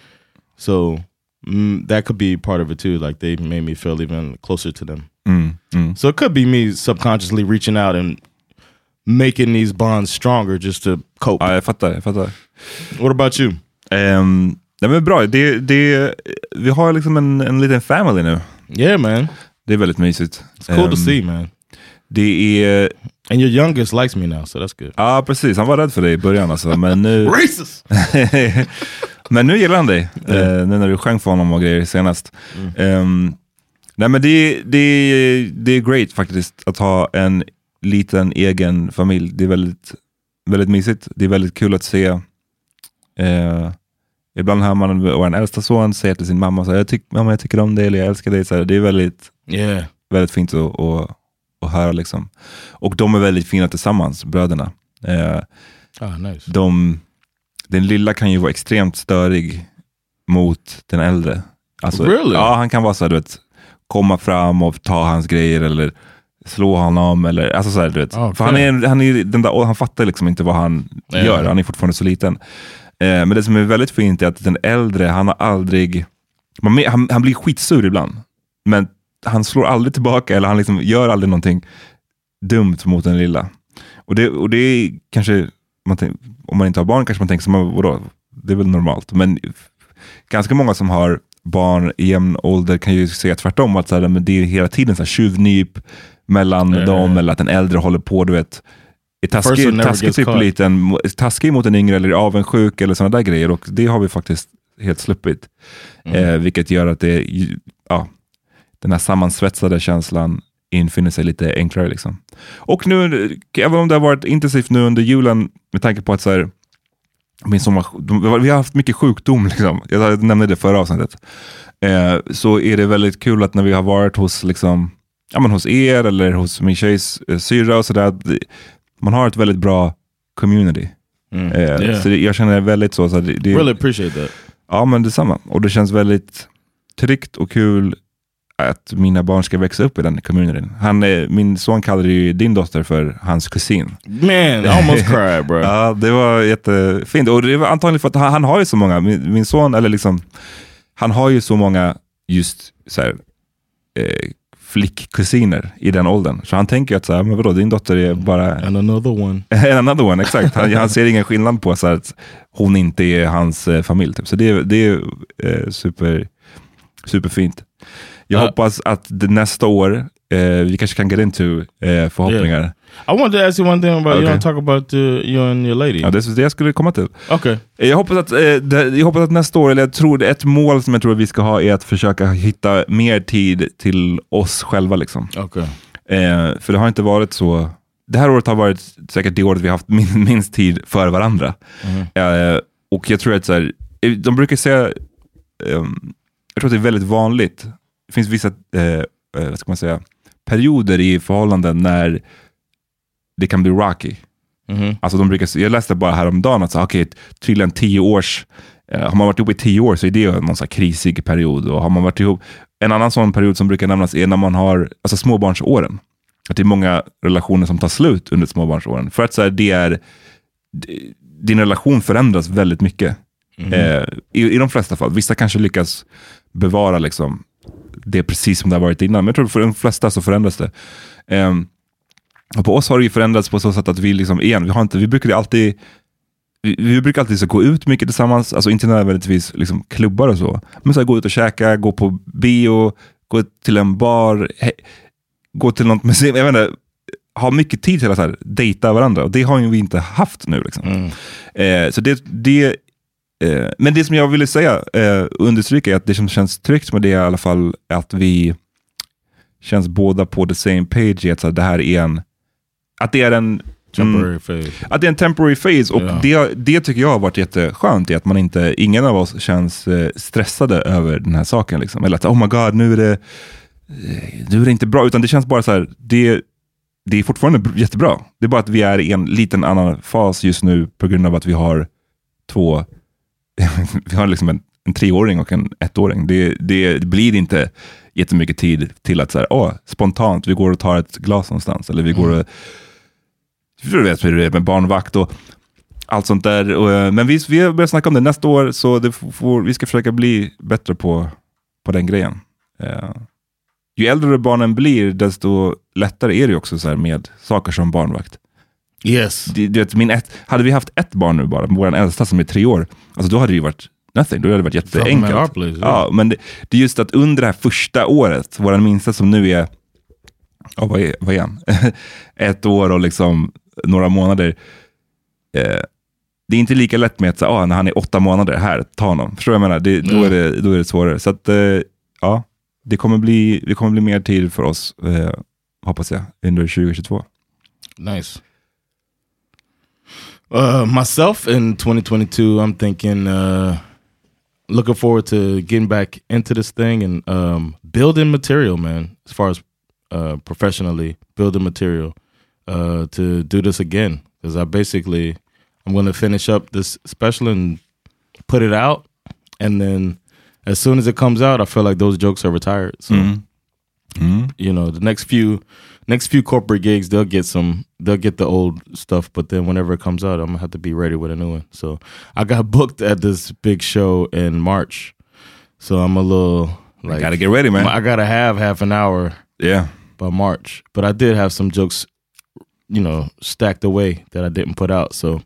So mm, that could be part of it too. Like they made me feel even closer to them. Mm, mm. So it could be me subconsciously reaching out and making these bonds stronger just to cope. Ja, jag fattar. Jag fattar. What about you? Um, nej, men bra. Det, det, vi har liksom en, en liten family nu. Yeah, man. Det är väldigt mysigt. It's cool Ehm, to see, man. Det är... And your youngest likes me now, so that's good. Ja, precis. Han var rädd för dig i början alltså. Men nu, Racist! men nu gillar han dig. Eh, nu när du sjöng för honom och grejer senast. Ehm, nej men det, det, det är great faktiskt att ha en liten egen familj. Det är väldigt, väldigt mysigt. Det är väldigt kul att se. Eh, ibland hör man vår äldsta son säga till sin mamma, så här, jag, tyck, mamma jag tycker om dig eller jag älskar dig. Så här, det är väldigt, Yeah. väldigt fint att, att, att höra. Liksom. Och de är väldigt fina tillsammans, bröderna. Eh, Oh, nice. de, den lilla kan ju vara extremt störig mot den äldre. Alltså, Really? Ja, han kan vara så här, du vet, komma fram och ta hans grejer eller slå honom. Eller, alltså så här, du vet. Ah, För han, är, han, är den där, han fattar liksom inte vad han Ja. gör, han är fortfarande så liten. Eh, men det som är väldigt fint är att den äldre, han har aldrig, man, han, han blir skitsur ibland, men han slår aldrig tillbaka eller han liksom gör aldrig någonting dumt mot den lilla. Och det, och det är kanske, man tänk, om man inte har barn kanske man tänker, som, vadå, det är väl normalt. Men ganska många som har barn i jämn ålder kan ju säga tvärtom, att så här, men det är hela tiden så här, tjuvnyp mellan Ja. dem, eller att den äldre håller på, du vet, är taskig, taskig, typ liten, taskig mot en yngre eller avundsjuk eller sådana där grejer. Och det har vi faktiskt helt sluppit. Mm. Eh, vilket gör att det, ja, den här sammansvetsade känslan infinner sig lite enklare. Liksom. Och nu, även om det har varit intensivt nu under julen, med tanke på att så här, min sommar, vi har haft mycket sjukdom, liksom. jag nämnde det förra avsnittet, eh, så är det väldigt kul att när vi har varit hos, liksom, ja, men hos er eller hos min tjejs eh, syrra och sådär, man har ett väldigt bra community. Mm. Eh, Yeah. Så det, jag känner väldigt så, så det, det, Really appreciate that. Ja, men detsamma. Och det känns väldigt tryggt och kul att mina barn ska växa upp i den communityn. Han, min son kallade ju din dotter för hans kusin. Man, I almost cried, bro. Ja, det var jättefint. Och det var antagligen för att han, han har ju så många, min, min son, eller liksom, han har ju så många just så här, eh, flickkusiner i den åldern. Så han tänker att så här, men vadå, din dotter är bara And another one. en another one, exakt. Han, han ser ingen skillnad på så här, att hon inte är hans eh, familj. Typ. Så det, är- det är eh, super, superfint. Jag Ja. hoppas att nästa år, eh, vi kanske kan get into eh, förhoppningar. I wanted to ask you one thing about you Okay. don't talk about uh, you and your lady. Ja, det är det jag skulle komma till. Okay. Eh, Jag hoppas, att, eh, det, jag hoppas att nästa år, eller jag tror ett mål som jag tror att vi ska ha är att försöka hitta mer tid till oss själva. Liksom. Okay. Eh, för det har inte varit så. Det här året har varit säkert det året vi har haft min, minst tid för varandra. Eh, och jag tror att så här, eh, de brukar säga, ehm, jag tror att det är väldigt vanligt, det finns vissa eh, eh, vad ska man säga, perioder i förhållanden när det kan bli rocky. Mhm. Alltså de brukar, jag läste bara häromdagen att så, okay, tydligen tio års, eh, har man varit ihop i tio år så är det någon så krisig period. Och har man varit ihop, en annan sån period som brukar nämnas är när man har alltså småbarnsåren. Att det är många relationer som tar slut under småbarnsåren. För att så här, det är, din relation förändras väldigt mycket. Eh, i, I de flesta fall. Vissa kanske lyckas bevara liksom, det precis som det har varit innan. Men jag tror för de flesta så förändras det. Ehm, och på oss har det ju förändrats på så sätt att vi, liksom, igen, vi, har inte, vi brukar alltid vi, vi brukar alltid så gå ut mycket tillsammans, alltså inte nödvändigtvis liksom klubbar och så, men så här, gå ut och käka, gå på bio, gå till en bar, he, gå till något museum. Jag vet inte, ha mycket tid till att så här, dejta varandra och det har ju vi inte haft nu. Liksom. Eh, så det, det, eh, men det som jag ville säga, eh, understryka, är att det som känns tryggt med det är i alla fall att vi känns båda på the same page att så här, det här är en, att det är en Temporary phase. att det är en temporary phase och Ja. det, det tycker jag har varit jätteskönt i att man inte, ingen av oss känns eh, stressade över den här saken. Liksom. Eller att oh my god, nu är det, eh, nu är det inte bra. Utan det känns bara så här, det, det är fortfarande br- jättebra. Det är bara att vi är i en liten annan fas just nu på grund av att vi har två, vi har liksom en, en treåring och en ettåring. Det, det, det blir inte jättemycket tid till att så här, åh, spontant, vi går och tar ett glas någonstans. Eller vi går och du vet hur det är med barnvakt och allt sånt där. Och, eh, men vi, vi har börjat snacka om det nästa år, så får, vi ska försöka bli bättre på, på den grejen. Eh, ju äldre barnen blir, desto lättare är det också så med saker som barnvakt. Yes. Det, du vet, min ett, hade vi haft ett barn nu bara, vår äldsta som är tre år, alltså då hade det ju varit nothing. Då hade det varit jätteenkelt. place, ja, men det, det är just att under det här första året, vår minsta som nu är, ja, vad, är vad är han? ett år och liksom några månader. Eh, det är inte lika lätt med att säga, ah, när han är åtta månader, här, ta honom. Förstår du vad jag menar? Det, då, Ja. är det, då är det svårare. Så att, eh, ja, det kommer, bli, det kommer bli mer tid för oss, eh, hoppas jag, under 2022. Nice. Uh, myself in 2022, I'm thinking, uh, looking forward to getting back into this thing and um, building material, man. As far as uh, professionally building material uh, to do this again, because I basically I'm going to finish up this special and put it out, and then as soon as it comes out, I feel like those jokes are retired. So you know the next few next few corporate gigs they'll get some they'll get the old stuff but then whenever it comes out i'm gonna have to be ready with a new one. So i got booked at this big show in march. So i'm a little like gotta get ready, man. i gotta have half an hour Yeah. by march. But i did have some jokes you know stacked away that i didn't put out. So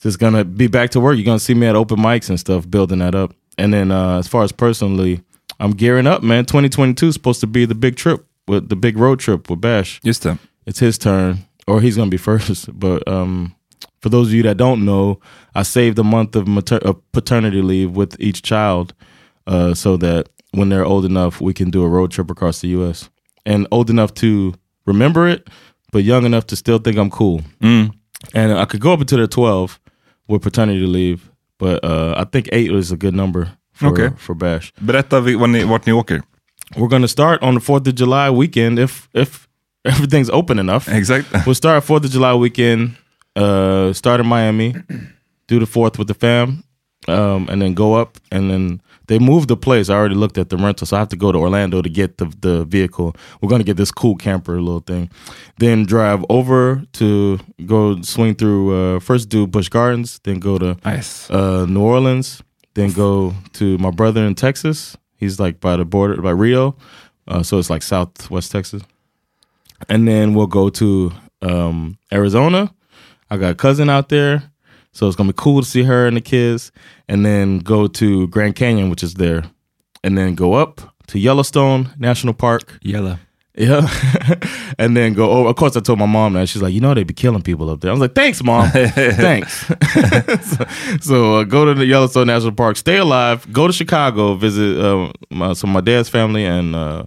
just gonna be back to work. You're gonna see me at open mics and stuff building that up. And then uh, as far as personally i'm gearing up man. 2022 is supposed to be the big trip with the big road trip with bash Just det. it's his turn or he's gonna be first but um for those of you that don't know i saved a month of, mater- of paternity leave with each child uh, so that when they're old enough we can do a road trip across the us and old enough to remember it but young enough to still think i'm cool and i could go up until they're 12 with paternity leave but uh, i think eight is a good number for, Okay. for bash Berätta vi- var ni, vart ni åker. We're going to start on the 4th of July weekend if if everything's open enough. Exakt. We'll start 4th of July weekend, uh, start in Miami, do the 4th with the fam, um, and then go up. And then they moved the place. I already looked at the rental, so I have to go to Orlando to get the, the vehicle. We're going to get this cool camper little thing. Then drive over to go swing through, uh, first do Busch Gardens, then go to Nice. uh, New Orleans, then go to my brother in Texas. He's like by the border, by Rio. Uh, so it's like Southwest Texas. And then we'll go to um, Arizona. I got a cousin out there. So it's to be cool to see her and the kids. And then go to Grand Canyon, which is there. And then go up to Yellowstone National Park. Gälla. Yeah. and then go over. Of course, I told my mom that. She's like, you know, they'd be killing people up there. I was like, thanks, mom. thanks. so so, uh, go to the Yellowstone National Park, stay alive, go to Chicago, visit uh, my, so my dad's family and uh,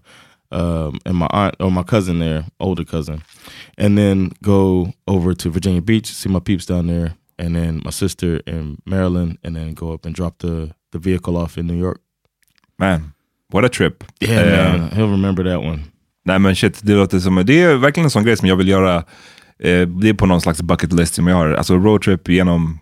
um, and my aunt or my cousin there, older cousin. And then go over to Virginia Beach, see my peeps down there. And then my sister in Maryland. And then go up and drop the, the vehicle off in New York. Man, what a trip. Yeah, Eh, man. He'll remember that one. Nej men shit, det låter som, det är verkligen en sån grej som jag vill göra. Eh, det är på någon slags bucket list som jag har. Alltså roadtrip genom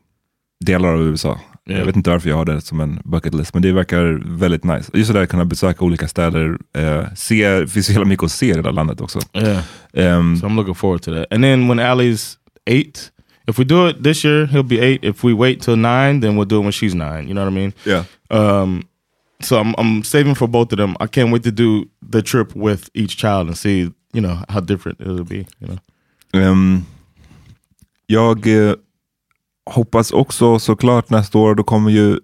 delar av USA. Ja. Jag vet inte varför jag har det som en bucket list, men det verkar väldigt nice. Just det där att kunna besöka olika städer, eh, se, det finns så jävla mycket att se i det där landet också. Yeah. Ehm, So I'm looking forward to that. And then when Allie's eight, if we do it this year, he'll be eight. If we wait till nine, then we'll do it when she's nine. You know what I mean? Yeah. Um, so I'm I'm saving for both of them. I can't wait to do the trip with each child and see, you know, how different it'll be. You know. Ehm, jag eh, hoppas också såklart nästa år, då kommer ju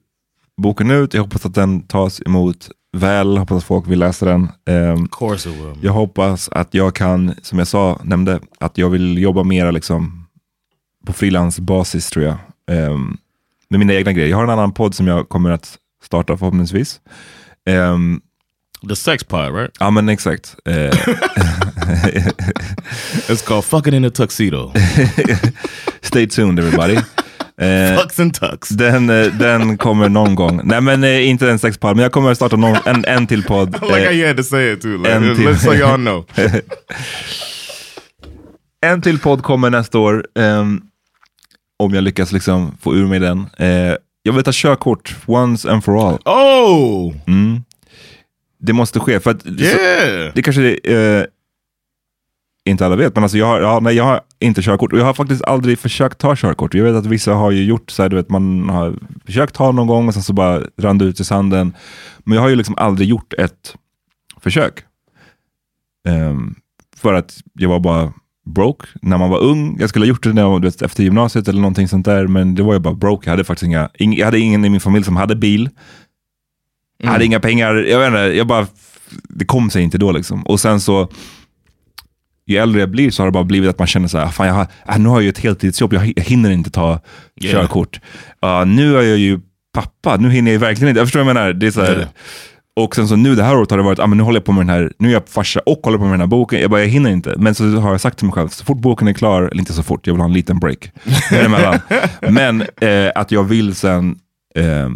boken ut. Jag hoppas att den tas emot väl, hoppas att folk vill läsa den. Of course it will. jag hoppas att jag kan, som jag sa, nämnde, att jag vill jobba mera liksom på frilansbasis tror jag. Ehm, med mina egna grejer. Jag har en annan podd som jag kommer att starta förhoppningsvis. Ehm, The sex pod, right? ja men exakt. Eh, It's called Fucking in a Tuxedo. stay tuned everybody. Eh, Fucks and tux. den, eh, den kommer någon gång. Nej men eh, inte en sexpodd, men jag kommer att starta någon, en, en till podd. I like how Eh, had to say it too. Like, and let's so y'all know. En till podd kommer nästa år. ehm, om jag lyckas liksom få ur mig den. Eh, jag vill ta körkort once and for all. Oh, Mm. Det måste ske. För att, yeah. det kanske eh, inte alla vet, men alltså jag, har, ja, nej, jag har inte körkort. Och jag har faktiskt aldrig försökt ta körkort. Jag vet att vissa har ju gjort så här, du vet, man har försökt ta någon gång och sen så bara rann det ut i sanden. Men jag har ju liksom aldrig gjort ett försök. Ehm, för att jag var bara broke när man var ung. Jag skulle ha gjort det när jag vet, efter gymnasiet eller någonting sånt där, men det var jag bara broke. Jag hade faktiskt inga, ing, jag hade ingen i min familj som hade bil. Jag hade inga pengar, jag vet inte, jag bara, det kom sig inte då liksom. Och sen så, ju äldre jag blir så har det bara blivit att man känner så här, fan jag har, äh, nu har jag ju ett heltidsjobb, jag hinner inte ta Yeah. körkort. Uh, nu är jag ju pappa, nu hinner jag verkligen inte. Jag förstår vad jag menar. Det är så här, Yeah. Och sen så nu det här året har det varit, ah, men nu håller jag på med den här, nu är jag farsa och håller på med den här boken. Jag bara, jag hinner inte. Men så har jag sagt till mig själv, så fort boken är klar, eller inte så fort, jag vill ha en liten break. men eh, att jag vill sen eh,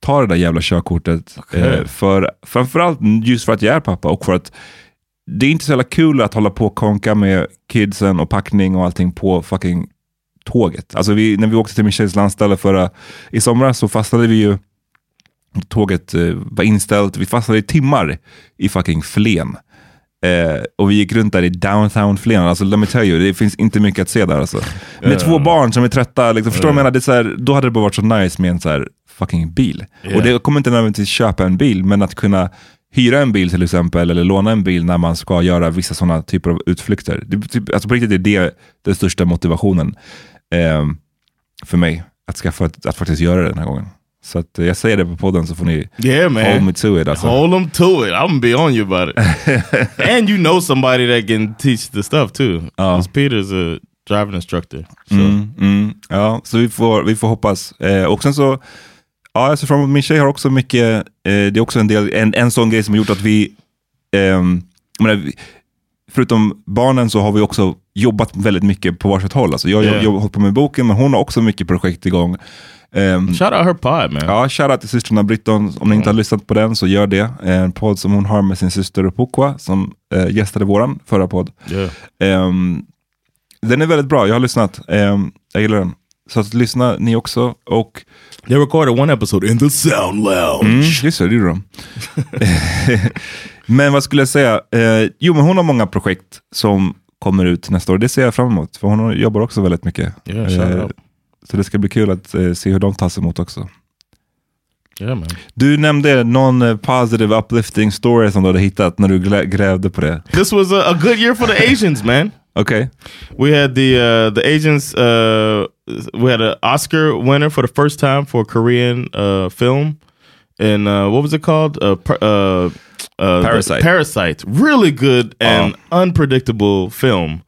ta det där jävla körkortet. Eh, för, framförallt just för att jag är pappa och för att det är inte så jävla kul att hålla på och konka med kidsen och packning och allting på fucking tåget. Alltså vi, när vi åkte till min tjejs landställe förra, i somras så fastnade vi ju, tåget eh, var inställt, vi fastnade i timmar i fucking Flen. Eh, och vi gick runt där i downtown Flen, alltså let me tell you, det finns inte mycket att se där alltså. Med två barn som är trötta, liksom, förstår du vad jag menar? Det är så här, då hade det bara varit så nice med en så här fucking bil. Och det kommer inte nödvändigtvis köpa en bil, men att kunna hyra en bil till exempel, eller låna en bil när man ska göra vissa sådana typer av utflykter. Det, typ, alltså på riktigt är det den största motivationen eh, för mig, att, skaffa, att faktiskt göra det den här gången. Så att, eh, jag säger det på podden så får ni Yeah, man. hold me to it. Alltså. Hold them to it. I'm be on you about it. and you know somebody that can teach the stuff too. Because Peter's a driving instructor. So. Mm, mm, ja, så vi får, vi får hoppas. Eh, och sen så, ja, jag ser fram emot, min tjej har också mycket, eh, det är också en del, en, en sån grej som har gjort att vi, jag menar, vi- förutom barnen så har vi också jobbat väldigt mycket på varsitt håll. Alltså jag har Yeah. hållit på med boken, men hon har också mycket projekt igång. Ehm, Shout out her pod, man. Ja, shoutout till systrarna Britton. Om ni inte har lyssnat på den så gör det. En podd som hon har med sin syster Pukwa som eh, gästade våran förra podd. Yeah. Ehm, den är väldigt bra, jag har lyssnat. Ehm, jag gillar den. Så att lyssna ni också. Och They recorded one episode in the sound lounge. Mm, just det, det gjorde de. men vad skulle jag säga? Eh, jo, men hon har många projekt som kommer ut nästa år. Det ser jag fram emot, för hon jobbar också väldigt mycket. Yeah, out. så det ska bli kul att eh, se hur de tas emot också. Yeah. Du nämnde någon eh, positive uplifting story som du hade hittat när du grävde på det. This was a, a good year for the Asians, man. Okej. We had the uh, the Asians. Uh, we had an Oscar winner for the first time for a Korean uh, film, and uh, what was it called? Uh, par- uh, uh, Parasite. Parasite. Really good and unpredictable film.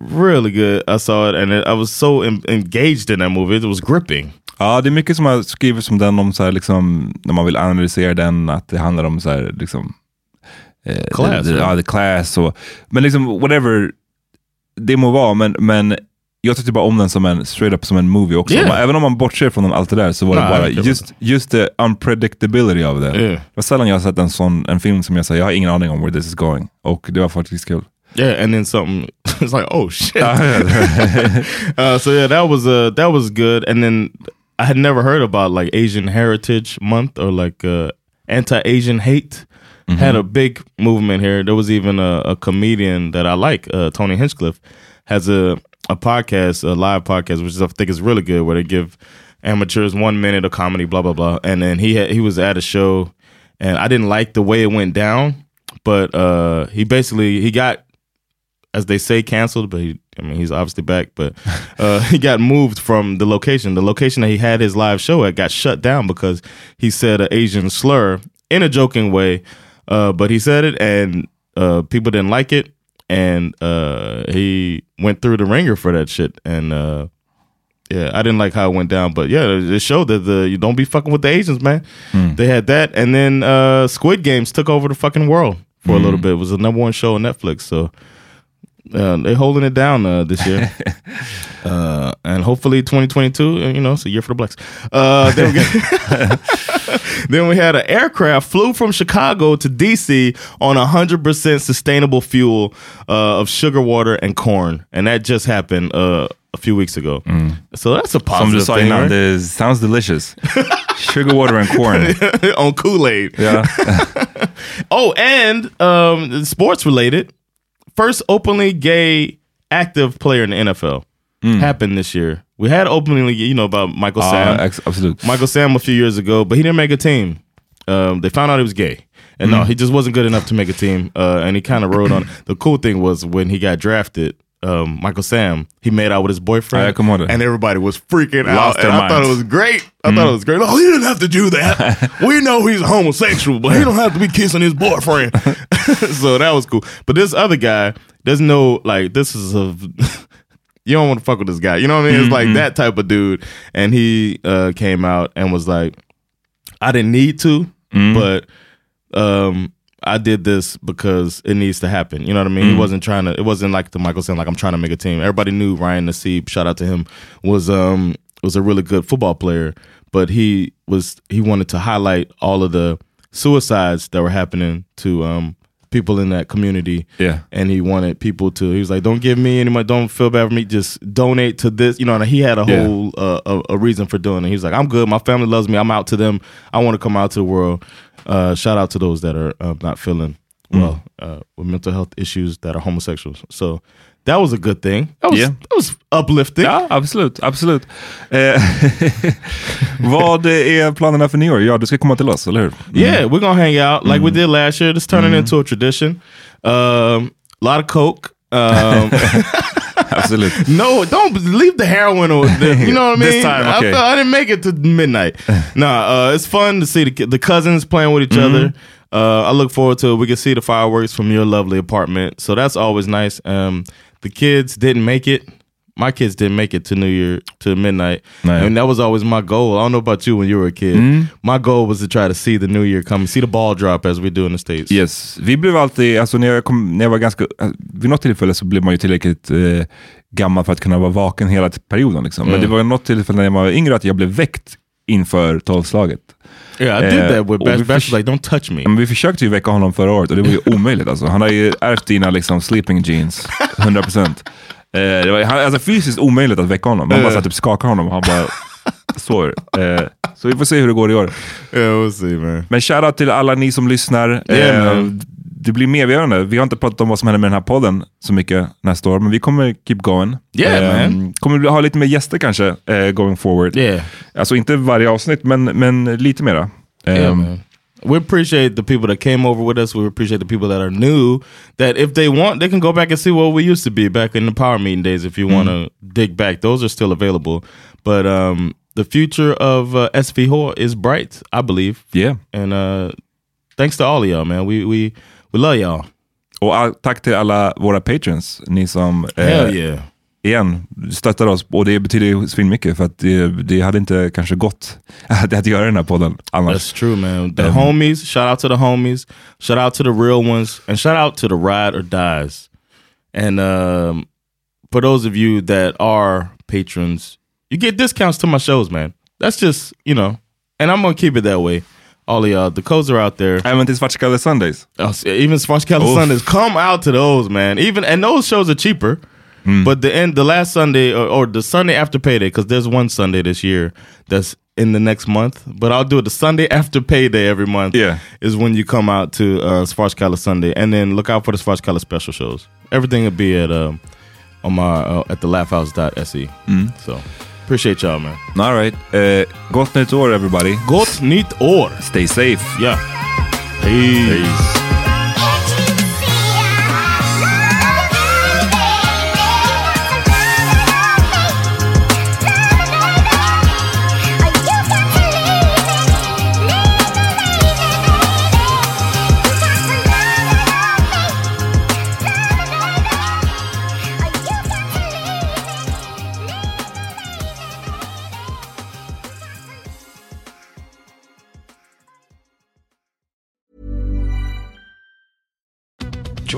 Really good. I saw it, and it, I was so en- engaged in that movie. It was gripping. Ja, det är mycket som har skrivits om den, om så här, liksom, när man vill analysera den, att det handlar om så här, liksom, eh, Class, the, the, ja, the class och, men liksom whatever det må vara, men, men jag tyckte bara om den som en, straight up som en movie också. Yeah. Även om man bortser från allt det där så var det bara det var- just, just the unpredictability av det. Yeah. Det var sällan jag sett en sån en film som jag säger, jag har ingen aning om where this is going. Och det var faktiskt kul. Yeah, and then something. it's like, oh shit. uh, so yeah, that was uh, that was good. And then I had never heard about like Asian Heritage Month or like uh, anti-Asian hate. Had a big movement here. There was even a, a comedian that I like, uh, Tony Hinchcliffe, has a a podcast, a live podcast, which I think is really good, where they give amateurs one minute of comedy, blah blah blah. And then he had, he was at a show, and I didn't like the way it went down, but uh, he basically he got as they say, canceled. But he, I mean, he's obviously back. But uh, he got moved from the location. The location that he had his live show at got shut down because he said an Asian slur in a joking way, uh, but he said it, and uh, people didn't like it, and uh, he went through the ringer for that shit, and uh, yeah, I didn't like how it went down, but yeah, it showed that the you don't be fucking with the Asians, man. They had that, and then uh, Squid Games took over the fucking world for a little bit. It was the number one show on Netflix, so uh, they're holding it down uh, this year, uh, and hopefully 2022, uh, you know, it's a year for the blacks. Uh, then, we then we had an aircraft flew from Chicago to DC on 100% sustainable fuel uh, of sugar water and corn, and that just happened uh, a few weeks ago. So that's a positive sa thing, right? det sounds delicious. Sugar water and corn. on Kool Aid. Ja. Oh, and um, sports related. First openly gay active player in the NFL happened this year. We had openly, you know, about Michael Ja, Sam. ex- absolut. Michael Sam a few years ago, but he didn't make a team. Um, they found out he was gay. And no, he just wasn't good enough to make a team. Uh, and he kind of rode on. The cool thing was when he got drafted, um, Michael Sam, he made out with his boyfriend. Ja, jag kommer ihåg det. and everybody was freaking Lost out. And I thought it was great. I thought it was great. Oh, he didn't have to do that. we know he's homosexual, but he don't have to be kissing his boyfriend. so that was cool. But this other guy there's no like, this is a. you don't want to fuck with this guy. You know what I mean? It's like that type of dude. And he uh, came out and was like, I didn't need to, but um, I did this because it needs to happen. You know what I mean? He wasn't trying to. It wasn't like the Michael saying like I'm trying to make a team. Everybody knew Ryan Nassib. Shout out to him. Was um was a really good football player, but he was he wanted to highlight all of the suicides that were happening to um people in that community. Yeah. and he wanted people to. He was like, "Don't give me any money. Don't feel bad for me. Just donate to this." You know, and he had a Yeah. whole uh, a, a reason for doing it. He's like, "I'm good. My family loves me. I'm out to them. I want to come out to the world." Uh, shout out to those that are uh, not feeling well uh, with mental health issues that are homosexuals. So that was a good thing. That was Yeah. that was uplifting. Ja, absolut. absolut. Eh, vad är planerna för nyår? Ja, du ska komma till oss, eller hur? Yeah, we're gonna hang out like we did last year. It's turning into a tradition. Um, a lot of coke. Um, Absolut. no, don't leave the heroin. Or the, you know what I mean? This time, I, okay. felt- I didn't make it to midnight. nah, uh, it's fun to see the, the cousins playing with each other. Uh, I look forward to it. We can see the fireworks from your lovely apartment, so that's always nice. Um, the kids didn't make it. My kids didn't make it to New Year to midnight, Nej. and that was always my goal. I don't know about you when you were a kid. My goal was to try to see the New Year come, see the ball drop as we do in the states. Yes. Vi blev alltid, alltså när jag, kom, när jag var ganska, vid något tillfälle så blev man ju tillräckligt eh, gammal för att kunna vara vaken hela perioden. Liksom. Men det var något tillfälle när jag var yngre att jag blev väckt inför tolvslaget. Yeah, I did Eh, that with Bash. Bash like, "Don't touch me." Men vi försökte ju väcka honom förra året och det var ju omöjligt. Alltså. Han har ju ärvt dina liksom, sleeping jeans, 100%. Eh, det var han, alltså, fysiskt omöjligt att väcka honom. Man bara så här, typ skakar honom och han bara sover. Eh, så vi får se hur det går i år. Yeah, we'll see, man. Men shoutout till alla ni som lyssnar. Yeah, Eh. Det blir mer, nu. vi har inte pratat om vad som händer med den här podden så mycket nästa år, men vi kommer keep going. Yeah, man. Kommer ha lite mer gäster kanske, eh, going forward. Yeah. Alltså inte varje avsnitt, men, men lite mera. Yeah, Um, man. We appreciate the people that came over with us. We appreciate the people that are new. That if they want, they can go back and see what we used to be back in the power meeting days. If you want to dig back, those are still available. But um, the future of uh, SV4 is bright, I believe. Yeah. And uh, thanks to all of y'all, man. We we love y'all. Och all, tack till alla våra patrons, ni som eh, yeah. igen stöttar oss. Och det betyder ju svinmycket för att det, det hade inte kanske gått att, göra den här podden annars. That's true, man. The Um, homies, shout out to the homies, shout out to the real ones, and shout out to the ride or dies. And um, for those of you that are patrons, you get discounts to my shows, man. That's just, you know, and I'm gonna keep it that way. All of y'all, the codes are out there. Även till Svartskalle Sundays. Uh, even Svartskalla Sundays, come out to those, man. Even and those shows are cheaper. But the end, the last Sunday or, or the Sunday after payday, because there's one Sunday this year that's in the next month. But I'll do it the Sunday after payday every month. Yeah. is when you come out to uh, Sunday, and then look out for the Svartskalla special shows. Everything will be at um on my uh, at the laughhouse.se. So appreciate y'all, man. All right. Eh, gott nytt år everybody. Gott nytt år. Stay safe. Yeah. Peace.